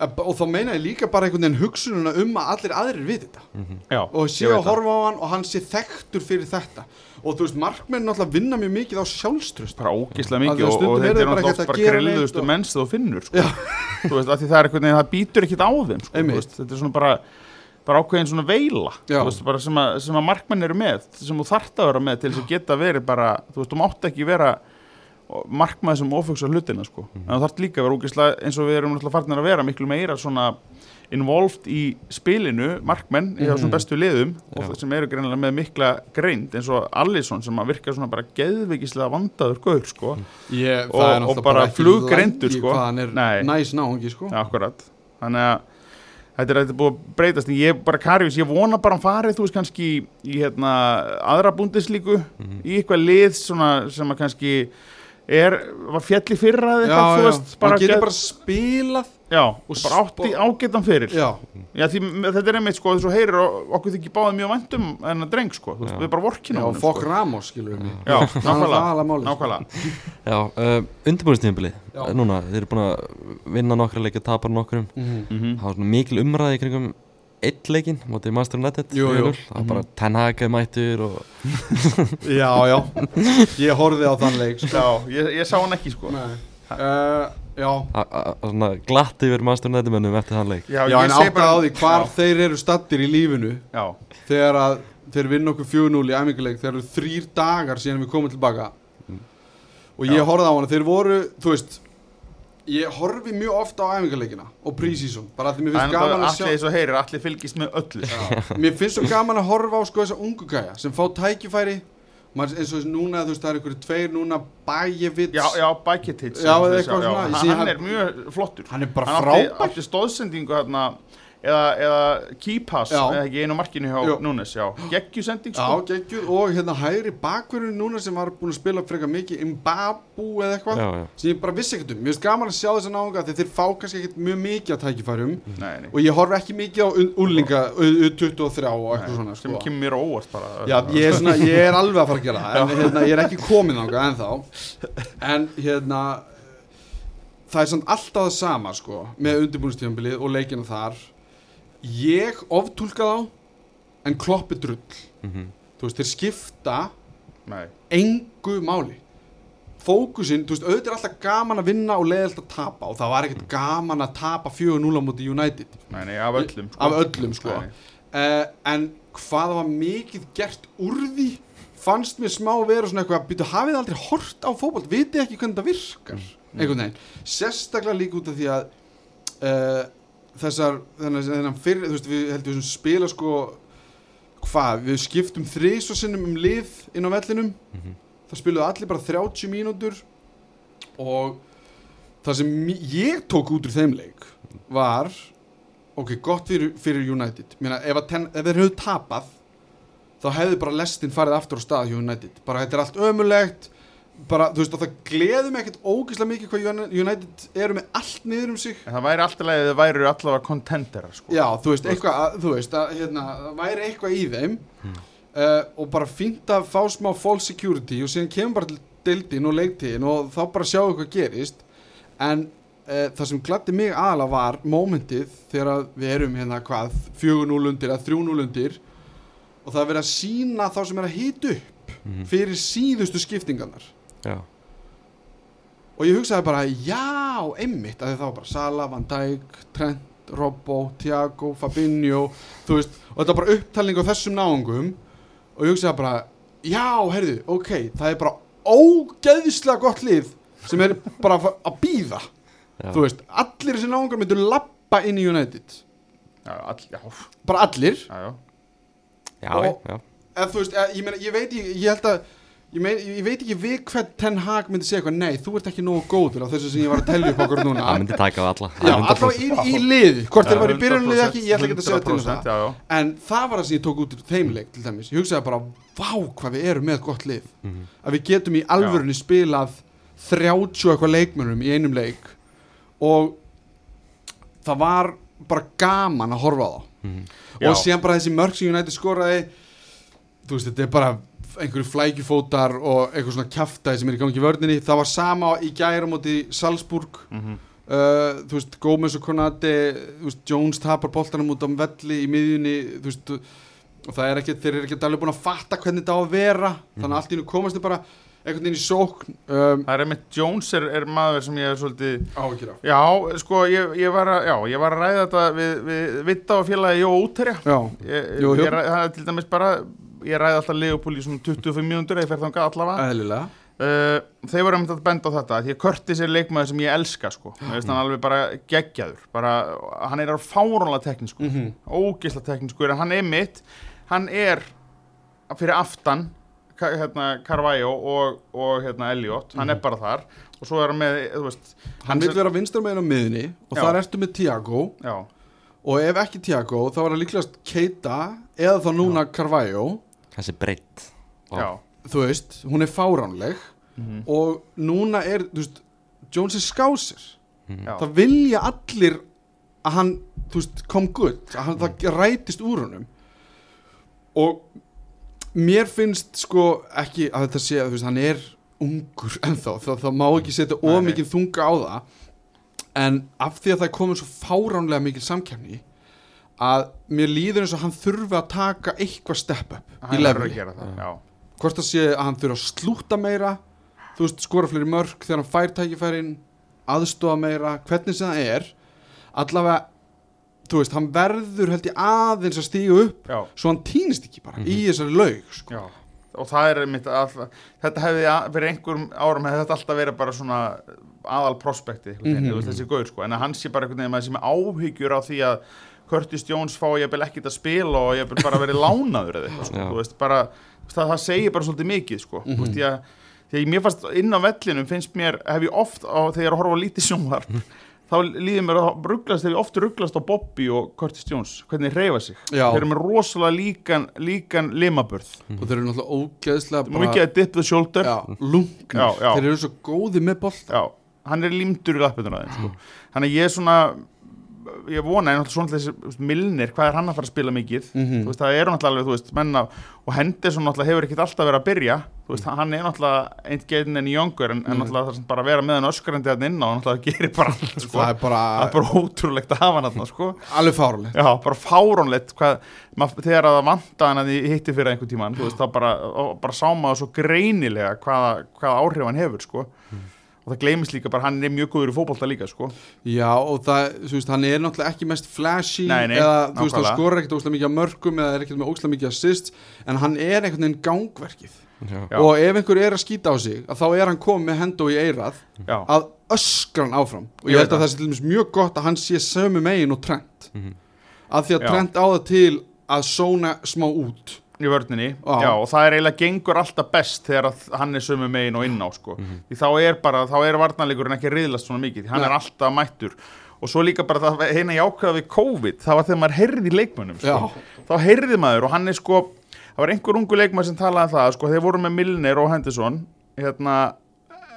og þá meina ég líka bara einhvern veginn hugsununa um að allir aðrir við þetta. Já og sé að horfa á hann og hann sé þekktur fyrir þetta. Og þú veist, markmenn náttúrulega vinna mjög mikið á sjálfströst bara því mikið og, og þetta er bara náttúrulega oft bara grilluðustu menns þú finnur sko. þú veist, af því það er einhvern veginn það býtur ekkit á þeim sko, veist, þetta er svona bara bara ákveðin svona veila veist, bara sem, að, sem að markmenn eru með sem þú þarft að vera með til þess að geta verið bara þú veist, þú mátt ekki vera markmaði sem ofugsa hlutina sko. en það þarf líka að vera úkislega eins og við erum náttúrulega farnir að vera miklu meira svona involved í spilinu markmenn í Mhm. þessum bestu liðum og Já. það sem eru greinilega með mikla greind eins og Allison sem að virka svona bara geðveikislega vandaður gaur sko. Ég, Og- það er og náttúrulega bara fluggreindur, sko. hvað hann er Nei. næs náungi sko ja, akkurat þannig að þetta er, þetta er búið að breytast en ég bara Karius, ég vona bara að farið þú veist kannski í, hérna, aðra búndislíku í eitthvað lið svona, sem að kannski er, var fjall í fyrra eða eitthvað, þú veist, bara, hann getur get- bara spilað já, og bara átti ágetan fyrir já, Já, því þetta er einmitt sko, þess að heyrir og okkur þykir báðið mjög væntum en að dreng sko, þú veist, við bara vorkina já, fokk Ramos skilur við mig. Já, nákvæmlega, sko. nákvæmlega. Já, uh, undirbúinstíðanbilið Já. Núna, þeir eru búin að vinna nokkra leikja tapar nokkrum. Mhm. Mhm. Það var svona mikil umræði í kringum eitt leikinn mótið Master United Jú, jú. 4-0. Það var bara Ten Hag er mættur og já, já, ég horfði á þann leik sko. Já, ég, ég sá hann ekki sko Nei. uh, já, a- a- svona glatt yfir Master United mönnum eftir þann leik já, ég en segi átt á því hvar þeir eru stattir í lífinu Já, þegar að þeir vinna okkur 4-0 í æfinguleik þegar eru þrýr dagar síðan við komum tilbaka og ég Já. horfði á hana þeir voru, þú veist ég horfi mjög ofta á æfinguleikina og pre-season, bara af því mér finnst gaman að allir sjá eins og heyrir, allir fylgist með öllu. Mér finnst svo gaman að horfa á sko þessa ungu gæja sem fá tækifæri. Maður, eins og núna, þú veist, það er einhverju tveir núna Bajevits, Já, já, sé Hann hann- er mjög flottur. hann er bara Hann átti, átti stóðsendingu hérna eða, eða keypass Já. eða ekki einu markinu hjá Jú. Núnes, já. Geggjusending Já, sko. geggjuð og hérna hægri bakverðin núna sem var búin að spila frekar mikið Mbabu eða eitthvað Já, já. sem ég bara vissi ekkert um, mér finnst gaman að sjá þess að náunga þegar þeir fá kannski ekkert mjög mikið að tækifærum. Nei, nei, og ég horf ekki mikið á úlinga 23 og eitthvað svona sem sko. kemur mér óvart bara. Já, ég er, svona, ég er alveg að fara að gera það en hérna, ég er ekki komin þangað ennþá. En hérna það er samt alltaf það sama sko með undirbúinistífambilið og leikina þar ég oftúlka þá en kloppi drull. Mhm. þú veist, þeir skipta Nei, engu máli. Fókusinn, þú veist, auðvitað er alltaf gaman að vinna og leiðilt að tapa og það var ekkert gaman að tapa 4-0 á móti United. Nei, nei, af öllum sko. af öllum sko. Uh, en hvað var mikið gert úr því? Fannst mér smá vera svona eitthvað býtu hafið aldrei hort á fótbolt? Vitið ekki hvernig það virkar? Einhvern veginn, sérstaklega líka út af því að uh, þessar þennan, fyrir, þú veist við heldum við spila sko hvað, við skiptum þrís og sinnum um lið inn á vellinum. Mhm. það spiluðu allir bara 30 mínútur og það sem ég tók út úr þeim leik var ok, gott fyrir, fyrir United. Mér meina, ef, ten, ef þeir höfðu tapað þá hefði bara lestin farið aftur á stað hjá United. Bara þetta er allt ömulegt bara, þú veist, það gleður mig ekkert ógeðslega mikið hvað United eru með allt niður um sig. En það væri alltaf leið að þið væri allavega contenderar sko. Já, þú veist, eitthvað, að- þú veist, að hérna, það væri eitthvað í þeim. Uh, og bara fínt að fá smá false security og síðan kemur bara til deildin og leiktíðin og þá bara sjáu hvað gerist. En uh, það sem gladdi mig aðalega var momentið þegar við erum hérna hvað 4-0 undir eða 3-0 undir og það er verið að sína þá sem er að hita upp Mhm. fyrir síðustu skiptingarnar Já, og ég hugsaði bara, já, einmitt að það var bara Sala, Van Dijk, Trent Robbo, Thiago, Fabinho þú veist, og þetta var bara upptalning á þessum náungum og ég hugsaði bara já, heyrðu, ok, það er bara ógeðislega gott lið sem er bara að býða þú veist, allir þessi náungar myndu lappa inn í United. Já, all, já, bara allir. Já, já. Já, Og- þú veist, eða, ég, meina, ég veit ekki, ég held að Ég, mein, ég veit ekki við hvern Ten Hag myndi segja eitthvað Nei, þú ert ekki nógu góður á þessu sem ég var að telja upp okkur núna. Það myndi taka á alla. Já, alltaf í, í lið, hvort þeir var í 100%, byrjunlið ekki, ég ætla ekki að segja til um 100%, það já, já. En það var það sem ég tók út úr þeimleik til dæmis. Ég hugsaði bara, vá hvað við erum með gott lið. Mhm. Að við getum í alvörunni spilað 30 og eitthvað leikmönum í einum leik. Og það var bara gaman að horfa á þá. Mhm. Já. Og síðan bara þessi mörg sem United skoraði Þú veist, þetta er bara einhverju flækjufótar og eitthvað svona kjaftaði sem er í gangi í vörninni. Það var sama í gæra móti Salzburg. Mhm. uh, þú veist, Gómez og Konati þú veist, Jones tapar boltanum út á velli í miðjunni, þú veist og það er ekki, þeir eru ekki alveg búin að fatta hvernig þetta á að vera, þannig að allt í nú komast þið bara einhvern veginn í sókn. Um, Það er einmitt Jones er, er maður sem ég er svolítið áhyggjur af. Já, sko, ég, ég, var að, já, ég var að ræða þetta við, við Vitta og félagi Jó Úterja það er til dæmis bara ég ræði alltaf Leopold í svona 25 mínútur eða ég fer þangað allavega. Eðlilega. Uh, þeir voru að benda á þetta því að Curtis er leikmaður sem ég elska sko. mér finnst hann alveg bara geggjaður. Bara, hann er fáránlega teknísku mm Mhm. ógisla teknískur en hann er mitt hann er fyrir aftan hérna, Carvalho og, og hérna, Elliot, hann er bara þar. Og svo er hann með þú veist, Hann vil vera vinstra meginn á miðunni og Já. þar ertu með Tiago já, og ef ekki Tiago þá var það líklegast Keita eða þá núna Carvalho Þessi breytt þú veist, hún er fáránleg Mhm. og núna er, þú veist Jones er skásir. Já. það vilja allir að hann, þú veist, kom gutt að hann, það rætist úr honum. Og mér finnst sko ekki að þetta sé að þú veist, hann er ungur ennþá, það, það má ekki setja ómikið þunga á það. En af því að það komin svo fáránlega mikil samkefni að mér líður eins og hann þurfi að taka eitthvað step up í lefni að gera það já, hvort það sé að hann þurfi að slúta meira þú veist, skora fleiri mörg þegar hann fær tækifærin aðstofa meira, hvernig sem það er. Allavega þú veist, hann verður held ég aðeins að stíga upp já, svo hann týnist ekki bara í þessari laug sko. já. Og það er mitt alltaf, þetta hefði fyrir einhverjum árum hefði þetta alltaf verið bara svona aðal prospekti, mm Mhm. -hmm. þessi gaur sko, en að hann sé bara einhvern veginn þessi með áhyggjur á því að Curtis Jones fá ég bel ekkert að spila og ég bel bara verið lánaður eða eitthvað, sko, Já. veist, bara það, það segir bara svolítið mikið, sko, þú veist, ég því að mér fannst inn á vellinum finnst mér, hef ég oft á, þegar ég er að horfa lítið sjónvarp þá líður mér að rugglast, hef ég oft rugglast á Bobby og Curtis Jones, hvernig þeir reyfa sig Já. þeir eru með rosalega líkan, líkan limaburð og þeir eru náttúrulega ógeðslega Nú ekki að dip the shoulder já. já, lungnir, Já, já. þeir eru svo góði með bolt hann er limtur í lappinu aðeins sko. Þannig að ég er svona ég vona, en svona þessi Milnir, hvað er hann að fara að spila mikið? Mhm. þú veist, það eru náttúrulega alveg, þú veist, menna og Henderson náttúrulega hefur ekkert alltaf verið að byrja. Þú veist, hann er náttúrulega eint geitin en younger en, en náttúrulega það er bara að vera með hann öskarandi hann inn á og náttúrulega gerir bara allt, sko. það er bara, það er bara ótrúlegt að hafa hann sko. Alveg fáránlegt. Já, bara mað, þegar að það vanta hann að ég hitti fyrir einhvern tíman, þú veist, þá bara, bara sá maður svo greinilega hvaða, hvaða áhrif hann hefur, sko og það gleymist líka bara, hann er mjög góður í fótbolta líka, sko Já, og það, þú veist, hann er náttúrulega ekki mest flashy Nei, nei, eða, þú veist, hann skorur ekkert óslega mikið af mörgum eða er ekkert með óslega mikið assists en hann er einhvern veginn gangverkið Já. Og ef einhver er að skýta á sig að þá er hann komið með hendo í eirað Já, að öskra hann áfram og Ég ég veit held að það. það sé til dæmis mjög gott að hann sé sömu megin og trend Mhm. að því að Já. trend á það til að sóna smá út í vörninni, Já. og það er eiginlega gengur alltaf best þegar hann er sömu megin og inn á, sko því þá er bara, þá er varnarleikurinn ekki riðlast svona mikið, hann Nei. er alltaf mættur og svo líka bara það heina jákvæða við COVID, það var þegar maður heyrði leikmönnum, sko. Já. þá heyrði maður og hann er sko, það var einhver ungu leikmaður sem talaði um það, sko, þeir voru með Milner og Henderson, hérna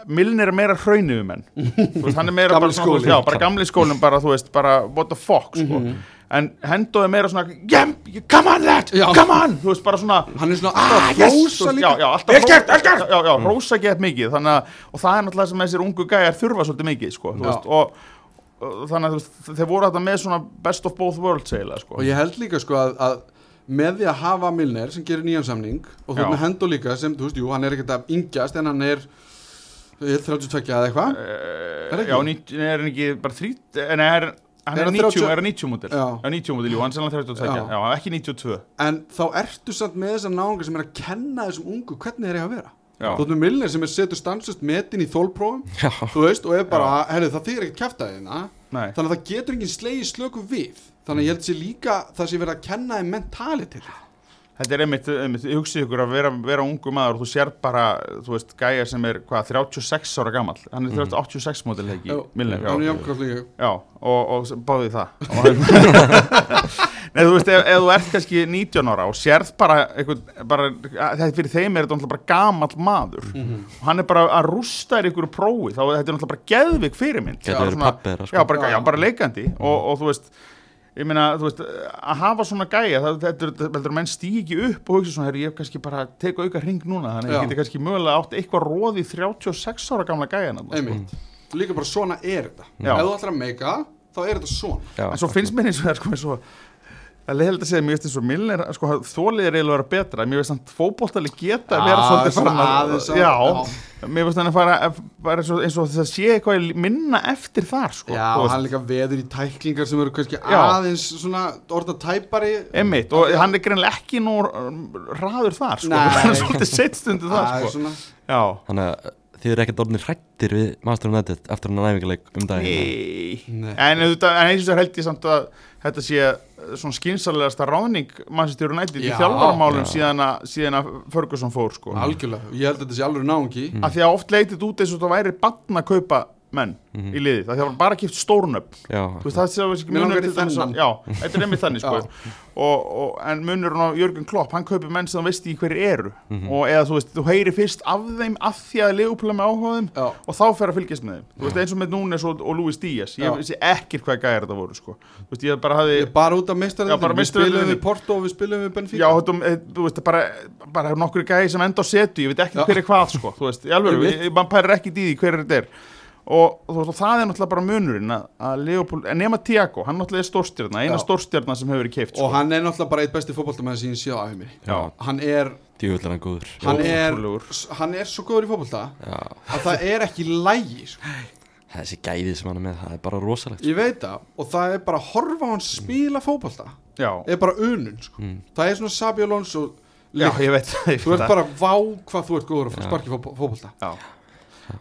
Milner er meira hrauniðumenn þú veist, hann er meira bara skólinn. já, bara gamli skólinn bara, þú veist, bara what the fuck, sko Mhm. En Hendo er meira svona yeah, come on lad, Já. come on. Þú veist, bara svona hann er svona Ah, alltaf yes, veist, rósa gett mikið. Þannig að, og það er náttúrulega sem þessir ungu gæjar þurfa svolítið mikið, sko, veist, og, og þannig að veist, þeir voru þetta með svona best of both worlds, eiginlega, sko. Og ég held líka sko að, að með því að hafa Milner sem gerir nýjan samning og þú ert með Hendo líka sem, þú veist, jú, hann er ekkert að yngjast en hann er ég held 32 eða eitthvað. Eh, Er? Já, 90 er hann ekki bara 30, en er, hann Er er, hann 90, 30? er hann 90 mútil Já. Já, 90 mútil, jú, hann er sannlega 32 Já. Já, ekki 92 en þá ertu samt með þessar náungar sem er að kenna þessum ungu hvernig þeir eiga að vera. Já, þú ert með Milner sem er setur stansust metin í þólprófum þú veist, og er bara, herri, það þýr ekkert þeirna nei. Þannig að það getur enginn slegið slöku við. Þannig að ég held sér líka það sé verið að kenna þeim mentalitet Þetta er einmitt, einmitt hugsið ykkur að vera, vera ungu maður og þú sér bara, þú veist, gæja sem er, hvað, 36 ára gamall. Hann er 86 mótil, ekki, Milner. hann er já. Já, og, og báði það. Nei, þú veist, ef, ef þú ert kannski 19 ára og sérð bara, einhvern, bara þetta fyrir þeim er þetta náttúrulega bara gamall maður. Og hann er bara að rústa þér ykkur prófi, þá þetta er náttúrulega bara geðvik fyrirmynd. Þeirra, Já, sko. bara, já, bara leikandi. Og, og þú veist ég meina, þú veist, að hafa svona gæja það, þetta þetta er menn stígi ekki upp og hugsa svona, herri, ég hef kannski bara teka auka hring núna þannig að ég geti kannski mögulega átt eitthvað róð í 36 ára gamla gæja sko. líka bara svona er þetta. Ef þú ætlar að meika þá er þetta svona. Já, en svo finnst mér eins og það er sko Það er held að segja, mér veist eins og Milner, sko, þólið er eiginlega að vera betra, mér veist samt fótboltali geta að vera Já, svolítið svona farin aðeins að- já, já. mér veist hann að fara, bara eins og, eins og það sé eitthvað minna eftir þar, sko. Já, og hann líka veður í tæklingar sem eru kannski Já. aðeins svona orða tæpari. Einmitt, og hann er greinlega ekki nú um, raður þar, sko, hann er svolítið settstundu Það þar, er sko. svona, Já, Þannig að þið eru ekkert orðinir hrættir við Master United eftir hann næfingarleik um daginn nei, en, auðvitað, en þetta sé uh, svona skynsalegasta ráðning Manchester United í Já. þjálfaramálum Já. síðan síðan að Ferguson fór, sko. algjörlega, ég held að þetta sé alveg náungi Af því að oft leitið út eins og það væri bann að kaupa menn í liðið, það var bara kipt Já, veist það ekki þess að þennan. já, þetta er einmitt þannig sko Já. og, og, en munurinn á Jörgen Klopp hann kaupir menn sem það veist í hverju eru Mhm. og eða þú veist, þú heyri fyrst af þeim af því að leifupula með áhugaðum Já. og þá fer að fylgjast með þeim, þú veist eins og með Núnes og, og Luis Díaz, ég Já. vissi ekkert hvað gæðir þetta voru sko, þú veist ég bara hafði Ég er bara út af Já, bara Við spilum við Porto og við spilum við Benfica Já, eh, þú veist, bara, bara nokkur gæði sem enda á setu, ég veit ekki Já. hver er hvað, sko, þú veist, í alveg, ég- mann pærir ekki í því hver þetta er. Og, þú veist, og það er náttúrulega bara munurinn að, að Leopold, en nema Tiago, hann náttúrulega er stórstjörna, eina stórstjörna sem hefur verið keift, sko. Og hann er náttúrulega bara eitt besti sem ég sé á Já. Hann er, hann góður hann er, hann er svo góður í fótbolta Já, að það er ekki lægi sko. þessi gæði sem hann er með, það er bara rosalegt Ég veit það og það er bara að horfa á hann spila fótbolta Já, er bara unun sko. Mm. Það er svona Sabi Alonso já, ég veit ég Þú ert bara vá hvað þú ert góður að Já. sparki fótbolta Já.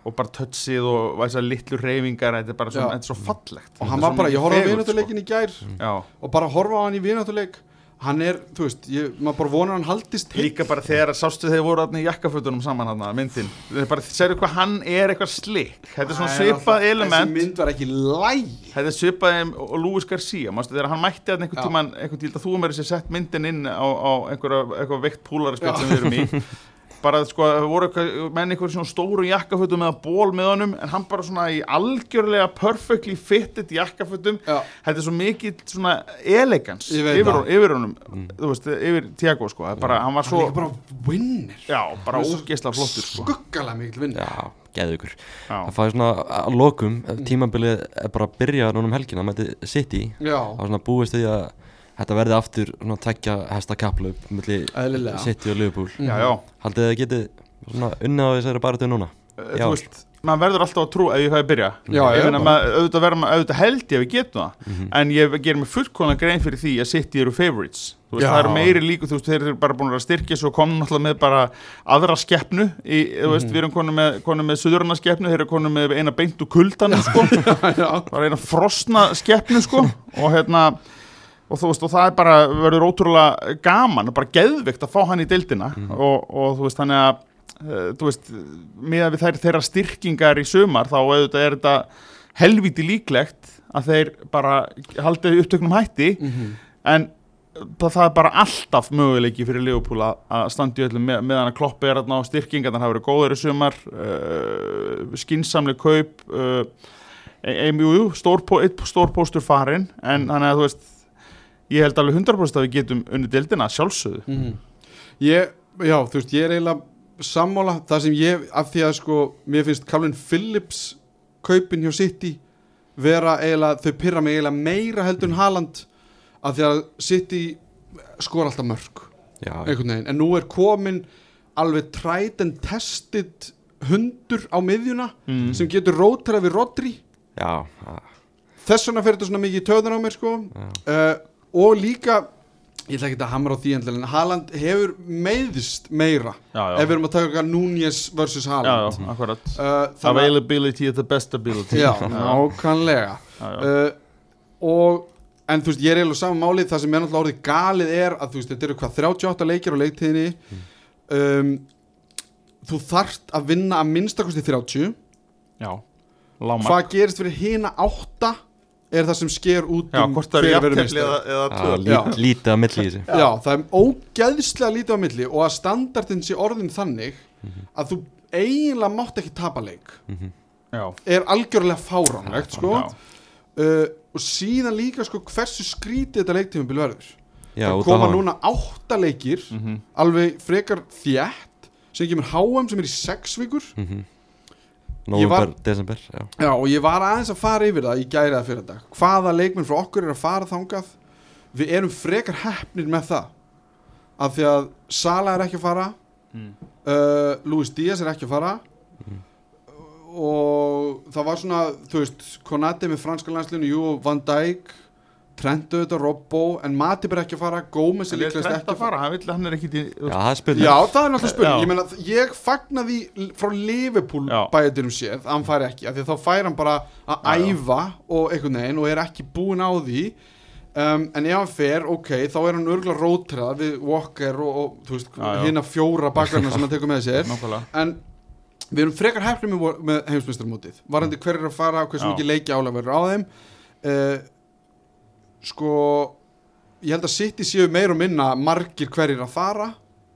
Og bara touchið og litlu reyfingar, þetta er bara svo, Já. þetta er svo fallegt. Og hann var bara, ég fegurð, vináttuleikin í gær sko. Og bara horfa á hann í vináttuleik Hann er, þú veist, ég, maður bara vonar hann haldist heill. Líka bara þegar sástu þeir voru þarna í jakkafötunum saman hann myndin. Þeir bara, segðu hvað hann er eitthvað slikk. Þetta er svona svipað element. Þessi mynd var ekki lægi Þetta er svipaði og Lúis Garcia mástu, þegar hann mætti að einhvern Já. tíman einhvern tíl að þú meiri sér sett myndin inn á, á einhverja, veikt púlarispill sem við erum í bara sko, það voru menn einhver svona stóru jakkafötum með ból með honum en hann bara svona í algjörlega perfectly fitted jakkafötum. Þetta er svo mikið svona elegans yfir, það. yfir honum þú veist, yfir Tiago sko, það bara, hann var Hann svo líka bara winner. Já, bara Hann ógeðslega flottur sko. Skuggalega mikil winner Já, geðu ykkur já, Það fæði svona að lokum, tímabilið er bara að byrja núna um helgina, mæti City Já, Það var svona búist því að þetta verði aftur svona tekja hesta kaplaup milli eðlilega. City og Liverpool. Já, já. Haldið þið að getið svona unnið á þessari baratu núna? Þú veist, maður verður alltaf að trú ef ég fæði að byrja. Já, ég bara. maður, auðvitað, verður, maður- auðvitað held ég að við getum það. Mhm. en ég ger mér fullkona grein fyrir því að City eru favorites. Veist, það eru meiri líku, þú veist, þeir eru bara búin að styrkja svo komum náttúrulega með bara aðra skeppnu í, þú veist, Mhm. við erum konum með, konum með suðurna skeppnu, þeir eru konum með eina beint úr kuldanum, sko bara eina frosna skeppnu, sko. Og hérna og þú veist, og það er bara, verður ótrúlega gaman og bara geðvikt að fá hann í deildina. Og, og þú veist, þannig að uh, þú veist, miðað við þær, þeirra styrkingar í sumar, þá auðvitað er þetta helviti líklegt að þeir bara haldið upptöknum hætti. En það, það er bara alltaf möguleiki fyrir Leopold að, í öllum með, meðan að kloppi er þarna á styrkingar þannig að það verið góður í sumar uh, skinsamleg kaup uh, ein, jú, jú, stór, stór póstur farin en þannig að þú veist ég held alveg 100% að við getum unni deildina sjálfsögðu. Mhm. Ég, já, þú veist, ég er eiginlega sammála. Það sem ég, af því að sko mér finnst Calvin Phillips kaupin hjá City vera eiginlega, þau pyrra mig eiginlega meira heldur en Haaland af því að City skor alltaf mörg Já, einhvern veginn, en nú er komin alveg tried and tested hundur á miðjuna mm. sem getur rótara við Rodri. Já, já, þess vegna fer þetta svona mikið í töðunar á mér sko. Uh, og líka ég ætla ekki að hamra á því en Haaland hefur meiðist meira já, já. ef við erum að taka Núñez vs. Haaland. Já, Uh, availability is the best ability. Já, nákvæmlega. Uh, og en þú veist, ég er eiginlega saman málið það sem er náttúrulega orðið galið er að þú veist, þetta eru hvað 38 leikir á leiktíðinni. Um, þú þarft að vinna að minnstakosti 30 já. lámark hvað gerist fyrir hina átta er það sem sker út um er verður töl Já. lít, lítið að milli í þessu. Já, það er ógeðslega lítið á milli og að standardin sé orðin þannig að þú eiginlega mátt ekki tapa leik. Já, er algjörlega fáránlegt sko. uh, og síðan líka sko, hversu skrítið þetta leiktífumbil verður. Já, það koma núna átta leikir mhm, alveg frekar þjætt sem kemur HM sem er í sex vikur. Mhm. Ég var- Nóvember, desember, já. Já, og ég var aðeins að fara yfir það í gæriða fyrir dag. Hvaða leikmenn frá okkur er að fara þangað? Við erum frekar heppnir með það. Af því að Sala er ekki að fara Mm. uh, Luis Díaz er ekki að fara. Og það var svona þú veist, Konati með franska landslinu jú, Van Dijk Trentu þetta, Robbo, en Matip er ekki að fara Gómez er líklegast ekki að fara, hann, vill, hann er ekki í Já, það er spurning. Já, það er náttúrulega spurning, ég meina, ég fagnaði frá Liverpool Já. bæjadurum séð, að hann fær ekki, af því þá fær hann bara að Já, æfa og einhvern veginn og er ekki búinn á því. Um, en ef hann fer, ok, þá er hann örgulega rótrað við Walker og, og hérna fjóra bakverðina sem hann tekur með sér, en við erum frekar hefnir með, heimsmyndstarmótið varandi hver er að fara, hversu mikið leiki álega verður á þeim. Uh, sko ég held að City séu meir og minna margir hverjir að fara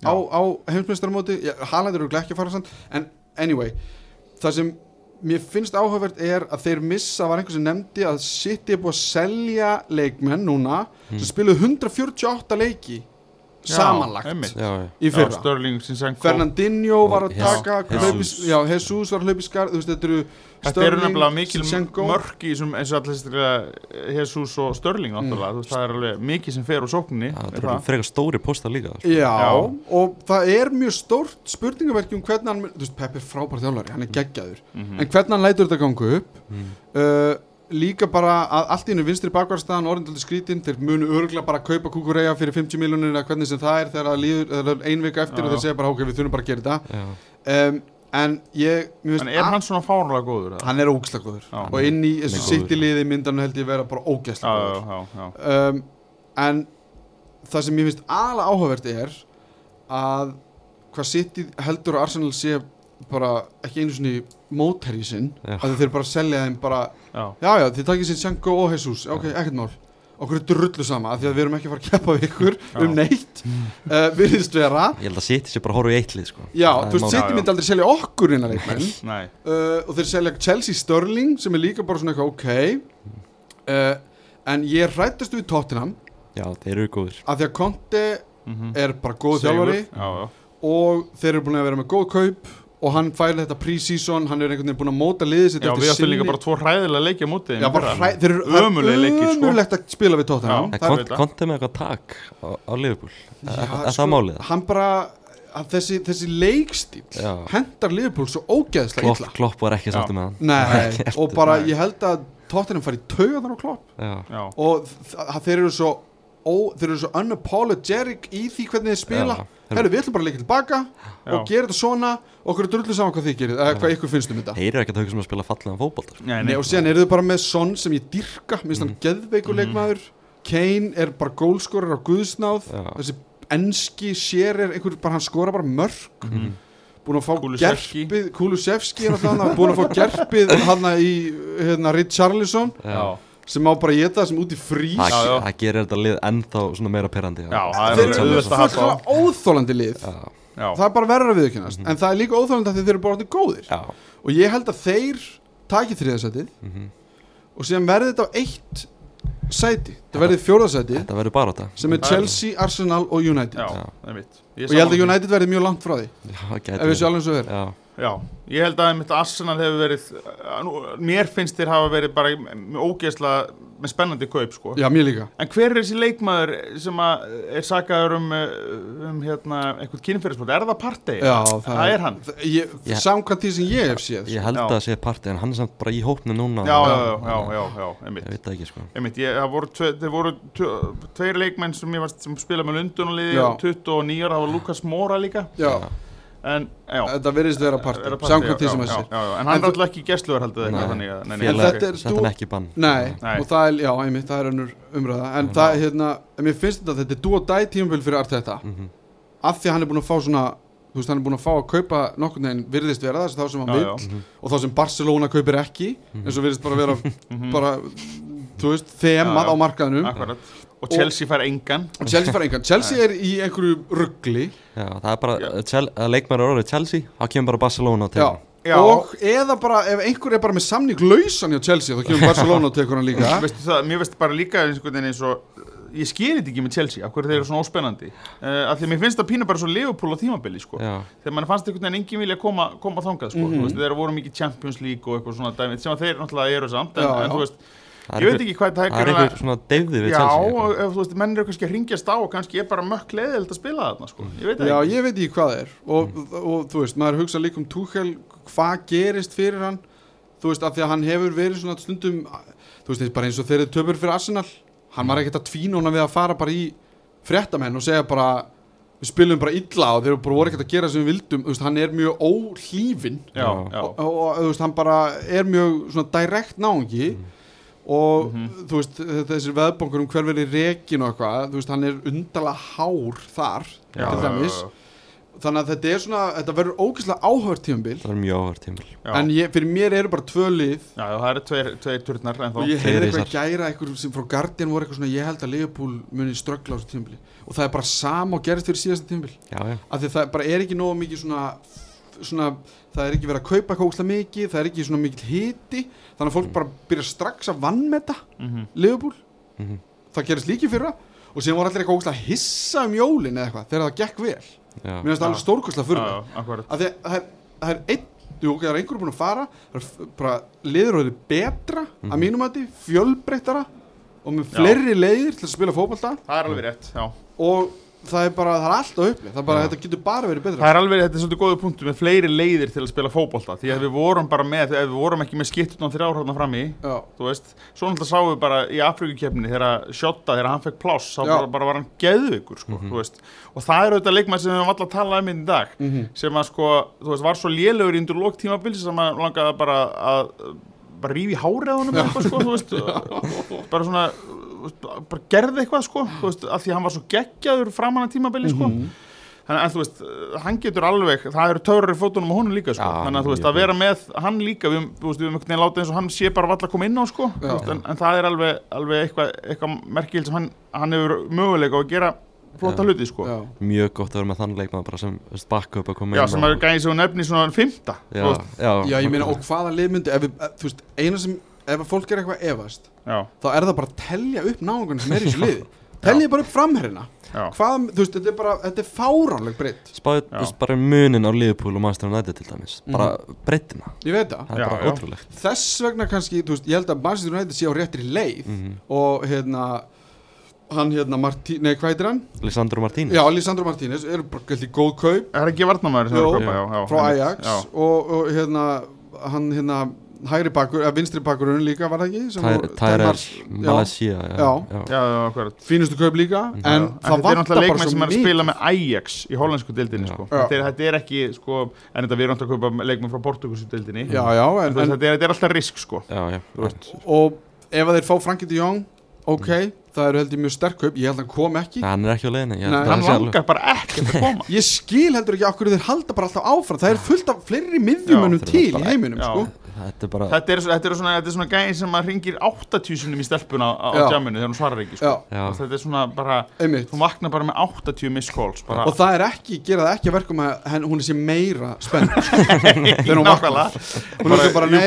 á, Já. á heimsmyndstarmóti Haaland eru ekki að fara samt. En anyway, það sem mér finnst áhugavert er að þeir missa var einhver sem nefndi að City er búið að selja leikmenn núna sem spiluðu 148 leiki samanlagt í fyrra Fernandinho var að taka Jesus. hlaupis, já, Jesus var að hlaupa í veist, þetta eru Þetta eru nefnilega mikil mörk í þessum eins og allir þessi Jesus og Störling þú veist, það er alveg mikið sem fer úr sókninni er það eru frekar stóri póstar líka sko. Já, Já. og það er mjög stórt spurningaverki um hvernig hann, þú veist, Pep er frábær þjálfari, hann er geggjaður Mhm. en hvernig hann lætur þetta ganga upp Mm. uh, líka bara að allt í hennu vinstri bakvarstaðan orðindaldi skrítin, þeir munu örgla bara að kaupa kúkureya fyrir 50 miljonir eða hvernig sem það er þegar það er ein vika eftir Já, og þeir segja bara, ok, við þurfum bara að gera þetta um, en ég, mér En er hann svona fárunlega góður? eða? hann er ógæslega góður Já. og inn í þessu Hann er góður. sitt í liði myndan held ég vera bara ógæslega já, góður já, já um, en það sem ég finnst aðalega áhugavert er að hvað City heldur að Arsenal sé bara ekki einu svona mótherji sinn að þeir bara selja þeim bara Já, já þið takið sér Sjanko og Jesus. Ok, ekkert mál. Okkur er drullu sama af því að við erum ekki að fara að keppa við ykkur Já. um neitt. Uh, virðist vera. Ég held að City sé bara horfa í eittlið sko. já, er þú veist, já. myndi aldrei selja okkur innan leikmenn nei. Uh, og þeir selja Chelsea Sterling sem er líka bara svona eitthvað ok. Uh, en ég rættast við Tottenham. Já, þeir eru góðir. Af því að Conte Mhm. er bara góð þjálfari. Já, já. Og þeir eru búin að vera með góð kaup og hann færi þetta pre-season hann er einhvern veginn búin að móta liðið sitt Já, við áttum líka bara tvo hræðilega leikja mútið Já, bara hræ, þeir eru leikir, sko. að spila við Tottenham Já. Það Það- kont, veit það. konti með eitthvað tak á, á Liverpool Er, Já, er sko, það málið? hann bara að þessi, þessi leikstíl Já. hendar Liverpool svo ógeðslega illa klopp var ekki sáttu með hann Nei, Ekkert. og bara Nei. ég held að Tottenham fari taugaðar á Klopp Já, Já, og að þeir eru svo ó, þeir eru svo unapologetic í því hvernig þeir spila. Herru, við ætlum bara að leika tilbaka Já. og gera þetta svona og okkur er drullu saman hvað þið gerir eða hvað ykkur finnst um þetta þeir eru ekki að hugsa um að spila fallega fótbolta sko. nei, og síðan eru þau bara með Son sem ég dyrka minnst hann Mhm. geðveikur leikmaður Kane er bara gólskorar á guðsnáð Já. þessi enski sér er einhver, bara hann skora bara mörg Mhm. búin að fá Kulusevski. gerpið Kulusevski er alltaf hann búin að fá gerpið hann í hérna, Richarlison Já, sem má bara geta sem út í frís. Það, gerir þetta lið ennþá svona meira perrandi Já, það er fullkomlega óþólandi lið. Já, já, það er bara verður að viðkynast en það er líka óþólandi að þeir eru bara orðnir góðir. Já. og ég held að þeir taki þriðasætið mhm. og síðan verði þetta á eitt sæti. Það verði fjórðasæti Þetta verður þetta sem er Chelsea, Arsenal og United. Og ég held að United verði mjög langt frá því ef við sjálfum svo verið Já, Já, ég held að mitt Arsenal hefur verið mér finnst þeir hafa verið bara ógeðsla með spennandi kaup sko. já, mér líka En hver er þessi leikmaður sem að er sakaður um, um hérna, eitthvað kynferðisbót? Er það partey? já, það er hann. það- ég, Já. samkvæmt því sem ég hef séð ég held Já. að það sé parti en hann er samt bara í hópnu núna Já, já, já, já, já, já, einmitt. Ég veit það ekki sko Einmitt, ég, það voru, voru tve, tveir leikmenn sem ég varst sem spila með Lundunarliði Já. 29 ára, það var Lukas Móra líka já, en já, þetta verðist vera er partí, samkvæmt því sem já, en hann En er alltaf ekki gæsluver heldur Nei. eitthvað þannig að nei, nei, En ok. þetta er- ekki bann Nei, Nei. og það er, já, einmitt, það er önnur umræða En það, hérna, en mér finnst þetta að þetta er dú og dæ tímabil fyrir Arteta Mhm. Af því hann er búin að fá svona Þú veist, hann er búin að fá að kaupa nokkurn veginn virðist vera þess að þá sem hann já. Mhm. Og þá sem Barcelona kaupir ekki eins og virðist bara vera, Mhm. bara, þú veist, þemað á markaðnum Akkurat. Og Chelsea fær engan. Og Chelsea fara engan. Chelsea er í einhverju ruggli Já, það er bara. Chel- að leikmæri orðið Chelsea þá kemur bara Barcelona til. Já, og eða bara, ef einhver er bara með samning lausan hjá Chelsea þá kemur Barcelona og tekur hann líka. Veistu það, mér veist bara líka eins og, eins og ég skil þetta ekki með Chelsea af hverju þeir eru svona óspennandi. Uh, af því að mér finnst það pína bara svo Liverpool á tímabili sko. Já, þegar mann fannst einhvern veginn engin vilja koma, koma þangað sko. Þú veist, þeir voru mikið Champions League og eitthvað svona dæmi sem að þeir náttúrulega eru samt en, Já, en já. þú veist Það ég veit ekki hvað það er Það er. einhver svona deyfði við Já, Chelsea og eitthvað. ef þú veist, menn eru kannski að ringjast á og kannski er bara mökk leiðild að spila þarna, sko. Ég veit það Já, ekki. ég veit ekki hvað það er. Og, og, þú veist, maður hugsa líka um Tuchel hvað gerist fyrir hann? Þú veist, af því að hann hefur verið svona stundum þú veist, bara eins og þeir eru töpur fyrir Arsenal hann var ekkert að tvínóna við að fara bara í fréttamenn og segja bara við spilum bara illa og þeir eru bara voru ekkert að gera sem við vildum, þú veist, hann er mjög óhlífin Já, Já. já, og, og þú veist, hann bara er mjög svona direkt náungi og þú veist, þessir veðbongur um hver verið rekin og eitthvað, þú veist, hann er undarlega hár þar já, til dæmis. já, þannig að þetta er svona, þetta verður ógeðslega áhört tímabil. Það er mjög áhört já. en ég, fyrir mér eru bara tvö lið. Já, það eru tveir, tveir turnar en og ég heyrði eitthvað gæra eitthvað sem frá Guardian voru eitthvað svona ég held að Liverpool muni ströggla á þessu tímabili. Og það er bara sama og gerist fyrir síðasta tímabil. Já, já, af því það bara er ekki nógu mikið svona, svona það er ekki verið að kaupa kókslega mikið það er ekki svona mikið hiti þannig að fólk bara byrja strax að vannmeta Mhm. Liverpool, mhm, það gerist líki fyrra og síðan voru allir eitthvað kókslega hissa um jólin eða eitthvað þegar það gekk vel. Mér finnst það alveg Já, fyrir akkurat. Að að það er, það er einn það er einhverjum búin að fara það er bara þið betra Mhm. að mínum að því, fjölbreyttara og með fleiri leiðir til að spila fótbolta. Það er alveg rétt, já. Og það er bara, það er alltaf upplið það er bara, Já. þetta getur bara verið betra. Það er alveg, þetta er svolítið góðu punktu með fleiri leiðir til að spila fótbolta Því að við vorum bara með, ef við vorum ekki með skiptun á þrjárhóðna frammi já, Þú veist, svo náttúrulega sáum við bara í Afrikukefni þegar Sjotta, þegar hann fekk pláss þá bara, bara var hann geðvikur, sko, þú veist. Og það er auðvitað leikmæð sem við höfum alltaf talað um í dag Mhm. sem að sko, þú veist, var svo lélegur í undir lók tímabils sem að langaði bara að bara rífi hárið á eitthvað, sko, þú veist, bara svona bara gerði eitthvað, sko, veist, af því að hann var svo geggjaður framan að tímabili, sko Mhm. Þannig að þú veist, hann getur alveg, það eru törir í fótunum á honum líka, sko. Já, Þannig að þú veist, að vera með hann líka, við, við höfum einhvern veginn látið eins og hann sé bara valla að koma inn á, sko. Já. Veist, en, en það er alveg, alveg eitthvað, eitthvað merkil sem hann, hann hefur möguleika á að gera flotta Já. hluti, sko. Já, já, Mjög gott að vera með þann leikmann bara sem bakka upp að koma inn sem og- er gæði sem nefni svona fymta, Já, já, já, ég meina og hvaða lið myndi ef við, þú veist, eina sem ef að fólk er eitthvað efast Já, þá er það bara að telja upp náungun sem er í þessu liði. Telja bara upp framherina já, hvað, þú veist, þetta er bara, þetta er fáránleg breytt Spáðu þú veist, bara munin á Liverpool og Manchester United til dæmis. Bara breytina, ég veit það. Það er Já, bara já. ótrúlegt. Þess vegna kannski, þú veist, ég held að Manchester United sé á réttri leið Mhm. og hérna hann hérna Martín, nei hvað heitir hann? Lisandro Martínez. Já, Lisandro Martínez, eru bara gæti góð kaup. Er ekki varnamæður sem er að kaupa, já, já. frá Ajax Já, og, og hérna hann hérna hægri bakur, eða vinstri bakurinn líka var það ekki? Mars- Malaysia Já. já, já, já, akkurat. fínustu kaup líka en Já, það þetta er vantar náttúrulega bara leikmenn svo sem er að mikið spila með Ajax í hollensku deildinni Já. sko. Þetta, er, þetta er ekki sko, en þetta við erum alltaf að kaupa leikmenn frá portugalsku deildinni já, já, en, en, en, þetta, er, þetta er alltaf risk sko. og ef að þeir fá Frankie de Jong ok, það eru held ég mjög sterk kaup ég held að hann kom ekki. Hann er ekki á leiðinni ég Nei. hann langar bara ekkert að koma. Ég skil heldur ekki okkur þeir halda bara alltaf áfram. Það er fullt af fleiri miðjumönnum til í heiminum sko. þetta er bara þetta er, þetta er svona, þetta er svona gæðin sem að ringir 80 sinum í stelpuna á, á jamminu þegar hún svarar ekki sko. já, já, Og þetta er svona bara, einmitt. þú vaknar bara með 80 miss calls bara, og það er ekki, gera það ekki að verkum að henn, hún er sé meira spennt. Sko. þegar hún vaknar. Hún er bara, nei,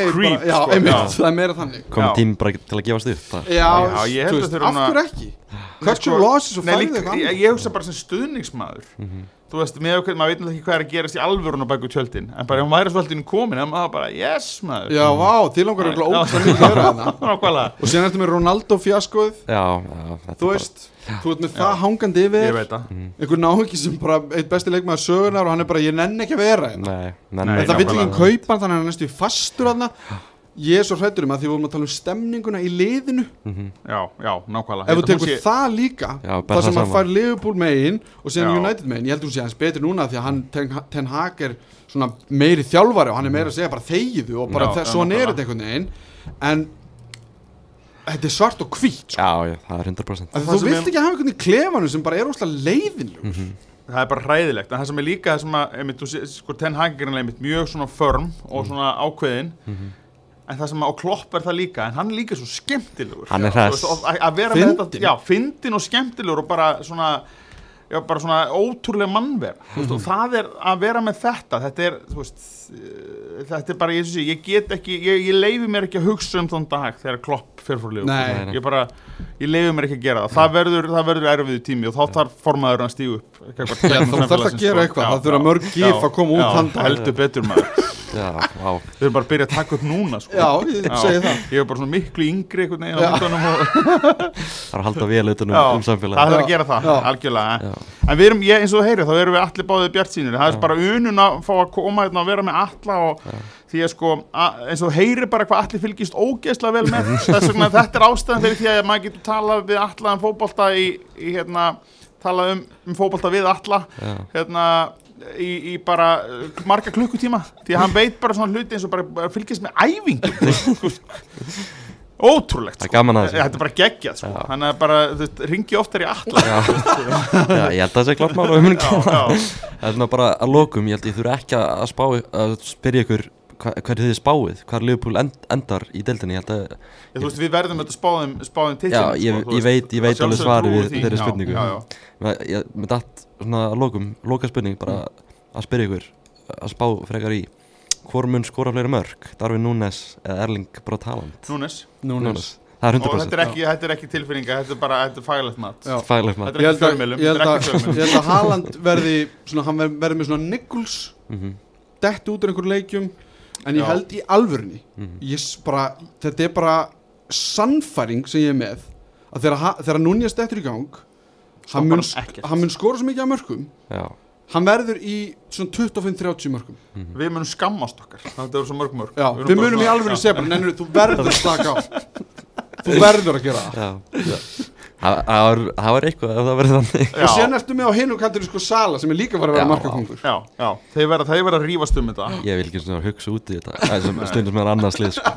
já, sko, það er meira þannig. Komið tím bara til að gefast upp af hverju ekki. Cut sko, your losses og líka, eitthvað ég, ég hugsa bara sem stuðningsmaður. Þú veist, með okkur, maður veit náttúrulega ekki hvað er að gerast í alvörun á bæku tjöldin, en bara ef hún væri svolítið komin, en maður bara, yes maður. Já, vá, til langar Já. eitthvað ógæslega mikið að vera það nákvæmlega, og síðan ertu með Ronaldo fjaskoð já, já, þú er veist, þú ert með það hangandi yfir. Ég veit það. Einhver náhugi sem bara eitt besti leikmaður sögunar og hann er bara, ég nenni ekki að vera hérna. Nei, Nei, en nei, það vill ekki kaupa hann þannig að hann er næstu fastur hann ég er svo hrættur um að því við vorum að tala um stemninguna í liðinu. Já, já, nákvæmlega. Ef þú að tekur sé- það líka Já, það það sem að fær Liverpool megin og síðan Já. United megin, ég heldur hún sé hans betur núna því að hann, Ten, Ten Hag er svona meiri þjálfari og hann er meira að segja bara þegiðu og bara er nákvæmlega. þetta einhvern veginn. En þetta er svart og hvít sko. já, já, það er 100% Af því það þú vilt ekki hafa einhvern í klefanum sem bara er óslega leiðinlegur. Það er bara hræðilegt, en það sem er líka það sem að, einmitt, þú sé, sko, Ten Hag er einmitt mjög svona firm og svona ákveðin en það sem og Klopp er það líka en hann er líka svo skemmtilegur Hann er þú veist, og að vera með Fyndinn. þetta, já, fyndin og skemmtilegur og bara svona já, bara svona ótrúlega mannver mm -hmm. og það er að vera með þetta þetta er, þú veist eh, þetta er bara, ég, sé, ég get ekki ég, ég leifi mér ekki að hugsa um þann dag þegar Klopp fer fór liður Nei. Nei, nei. ég bara, ég leifi mér ekki að gera það það verður, það verður erfiðu tími og þá þarf formaður að stígu upp þá þarf að gera eitthvað, það þurfa mörg gif að koma út Þau eru bara að byrja að taka upp núna sko. Já, ég Já. segi það. Ég er bara svona miklu yngri einhvern veginn á myndunum og Það er að halda vel utan um, Já, um samfélag það er að gera það, Já. algjörlega. Já. En við erum, ég, eins og þú heyrir, þá erum við allir báðið bjart sínir Það er bara unun að fá að koma hérna og vera með alla og því að sko, að, eins og þú heyrir bara hvað allir fylgist ógeðslega vel með. Þess vegna þetta er ástæðan fyrir því að maður getur talað við alla um fótbolta í, í hérna, talað um, um fótbolta við alla hérna í, í bara uh, marga klukkutíma því að hann veit bara svona hluti eins og bara, bara fylgist með ótrúlegt er sko. gaman að þessu. þetta er bara geggjað sko. Hann er bara, þú veist, ringi oftar í alla Já. Já, ég held að það sé klart gera það. er bara að lokum, ég held ég þurfi ekki að spá að spyrja ykkur hverju þið spáið, hvar Liverpool end, endar í deildinni, ég held að Ég, þú veist, við verðum þetta spáðum, til Já, ég- ég veit- ég veit alveg svarið við þeirri spurningu. ég, með datt svona að lokum, loka spurning bara að spyrja ykkur að spá frekar í hvor mun skora fleiri mörg, Darvin Núnes eða Erling Braut Haaland? Núnes Núnes það er Og þetta 100% er ekki, þetta er ekki tilfinninga, þetta er bara, þetta er faglegt mat. Þetta er Ég ekki held að, er að, ekki fjölmjölum ég held að Haaland verði svona, hann verði, með svona Nichols Mhm, dett út úr einhverjum leikjum en ég Já. held í ég s- bara, þetta er bara sannfæring sem ég er með að þegar, þegar Núñez dettur í gang hann mun, mun skora svo mikið af mörkum. Já, hann verður í svona 25-30 mörkum. Við munum skammast okkar, þetta eru svo mörg mörg já, við bara munum í já. segja bara, nennur, þú verður að slaka á. Þú verður að gera það. Já, Það var, það var eitthvað ef það verið þannig og sen ertu með á hinu kantur sko Sala sem er líka var að vera markakongur Já, já, þeir verða, að rífast um þetta Ég vil ekki svona hugsa út í þetta Það er sem stundum með annars lið sko.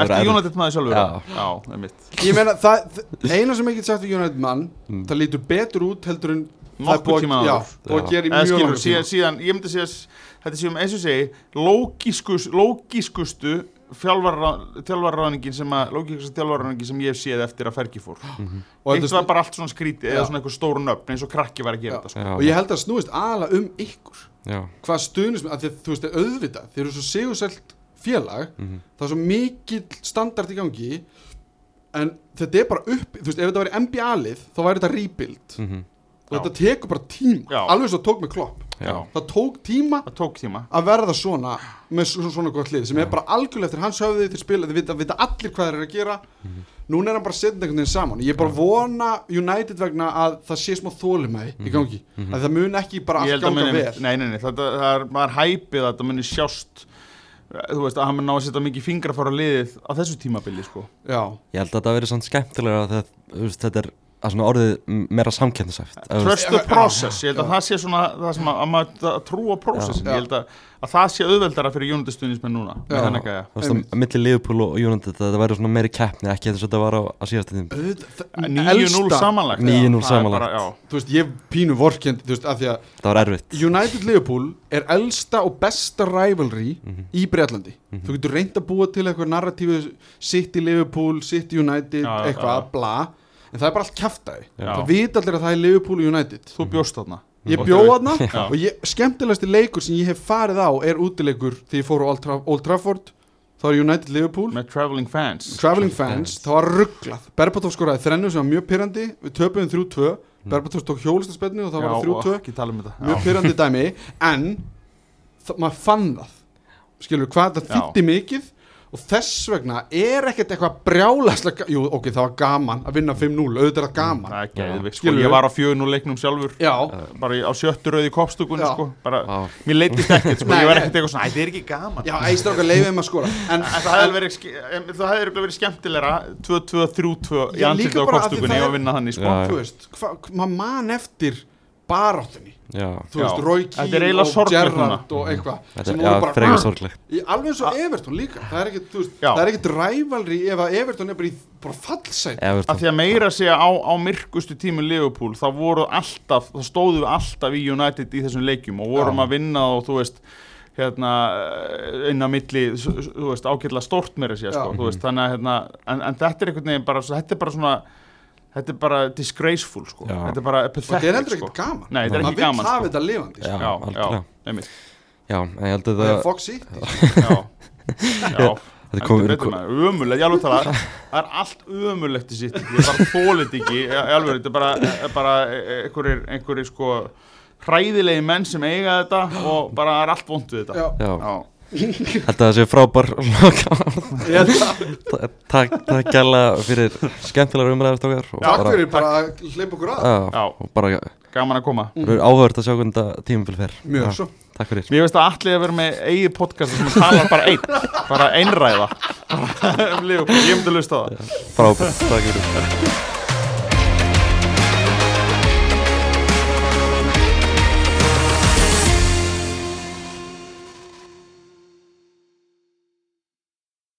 Ertu. United maður sjálfur? Já. Já, það er mitt ég meina, það, eina sem ég get sagt við United mann Mm. það lítur betur út heldur en búið tíma að- að gera í Eða mjög skilur, langa síðan, tíma síðan, ég myndi segja að þetta séum, eins og segi, lógískus, lógískustu þjálfarraðningin sem að, lógískustu þjálfarraðningin sem ég hef séð eftir að Fergi fór. og, Eitt þetta, var bara allt svona skrítið, Já. eða svona eitthvað stóru nöfn, eins og krakki var að gera Já. þetta, sko. Já, og ég held að snúist aðalega um ykkur já, hvað stuðnist með, að að þú veist, auðvitað þeir eru svo sigursælt félag mhm, það er svo mikill standart í gangi en þetta er bara upp þú veist, ef þetta væri NBA-lið þá væri þetta rebuild mhm, og þetta tekur bara tíma, Já. alveg svo tók með klopp já, það tók tíma Það tók tíma. að verða svona með svo, svona gott lið sem er bara algjörlega eftir hans höfði þeir spila, þeir vita, vita allir hvað þeir eru að gera. Núna er hann bara setjandi einhvern veginn saman. Ég er bara að vona United vegna að það sé smá þólumæði í gangi. Að það mun ekki bara allt að ganga muni, vel. nei, nei, nei, þetta, það er, maður hæpið að þetta muni sjást, þú veist, að hann mun ná að setja mikið fingra fara liðið á þessu tímabili, sko. já, Ég held að þetta verið svona skemmtilega þú veist, þetta er að svona orðið meira samkendisæft Trust the process, ég held að það sé svona það sem að, að maður að trúa processin ég held að, að það sé auðveldara fyrir United stuðnismenn núna veist að milli Liverpool og United þetta verið svona meiri keppni ekki þess að þetta var á, á auðvitað, það- 9-0 elsta- samanlagt 9-0 Já, það er samanlagt. bara- þú veist, ég pínu vorkend þú veist, af því að Það var erfitt. United Liverpool er elsta og besta rivalry Mhm. í Breitlandi þú getur reynd að búa til eitthvað narratífu City Liverpool, City United Já, já, eitthvað, bla en það er bara allt kjaftaði Já. það vita allir að það er Liverpool United. Þú bjóst þarna. Ég Og bjóð þarna og ég, skemmtilegasti leikur sem ég hef farið á er útileikur þegar ég fór á Old, Tra Old Trafford. Þá er United Liverpool. Með travelling fans. Traveling fans, það var rugglað Berbatov skoraði þrennu sem var mjög pyrrandi við töpuðum 3-2, Berbatov tók hjólistaspennu og það var Já, 3-2 og ekki tala um þetta. Mjög pyrrandi dæmi. En það, maður fann það. Skilur hvað það Já. þýtti mikið og þess vegna er ekkert eitthvað brjálæslega jú ok það var gaman að vinna 5-0 auðvitað er það gaman það er geðvikt, sko, ég var á fjögun og leiknum sjálfur já, bara í- á sjöttu rauði kopstúkunni Já. sko. bara, Vá. mér leittist ekkert sko. Ég var ekkert eitthvað svona, "Æ, þetta er ekki gaman já æstur okkar leiðum að skora en, það hefði verið, það verið skemmtilegra 2-2-3-2 í Já, líka á það og vinna þannig sko. Já. þú veist, maður man eftir baráttunni Já, þú veist. Roy er Keane og sorglegt Gerrard og eitthvað þetta sem er bara frekar sorglegt Í- alveg eins og Everton líka það er ekkert, þú veist, Já. það er ekkert rævalri ef að Everton er bara í bara fallsæt að Everton því að meira segja á, á myrkustu tímum Liverpool þá voru alltaf, þá stóðum við alltaf í United í þessum leikjum og vorum Já. að vinna og þú veist hérna inn á milli þú veist ágætlega stort meira segja sko, Já. þú veist þannig að hérna en, en þetta er einhvern veginn bara þetta er bara svona þetta er bara disgraceful sko. Þetta er bara og þetta er pathetic heldur sko. ekkert gaman. Nei, þetta er maður ekki gaman hafa sko. þetta lifandi Já, sko. já, já, einmitt. Já, en ég held að það er það Fox City já, já. Þetta kom maður, ömulegt, ég alveg tala. Það er allt ömulegt í sitt Ég bara þólit ekki, í alveg Þetta er bara, er bara einhverjir, einhverjir sko hræðilegi menn sem eiga þetta og bara er allt vond við þetta. Já. Já, Já, Ég held að það sé frábær Takk, takk gæla fyrir skemmtilegar umræðast okkar og Takk bara- fyrir bara að. Hleypa okkur að gaman að koma. verður áhverð að sjá hvernig þetta tímabil fer. Mjög svo. Takk fyrir. Mér veist að allir að vera með eigið podcast sem talar bara einn, bara einræða. Um ég myndi að lusta á það. Frábær, takk fyrir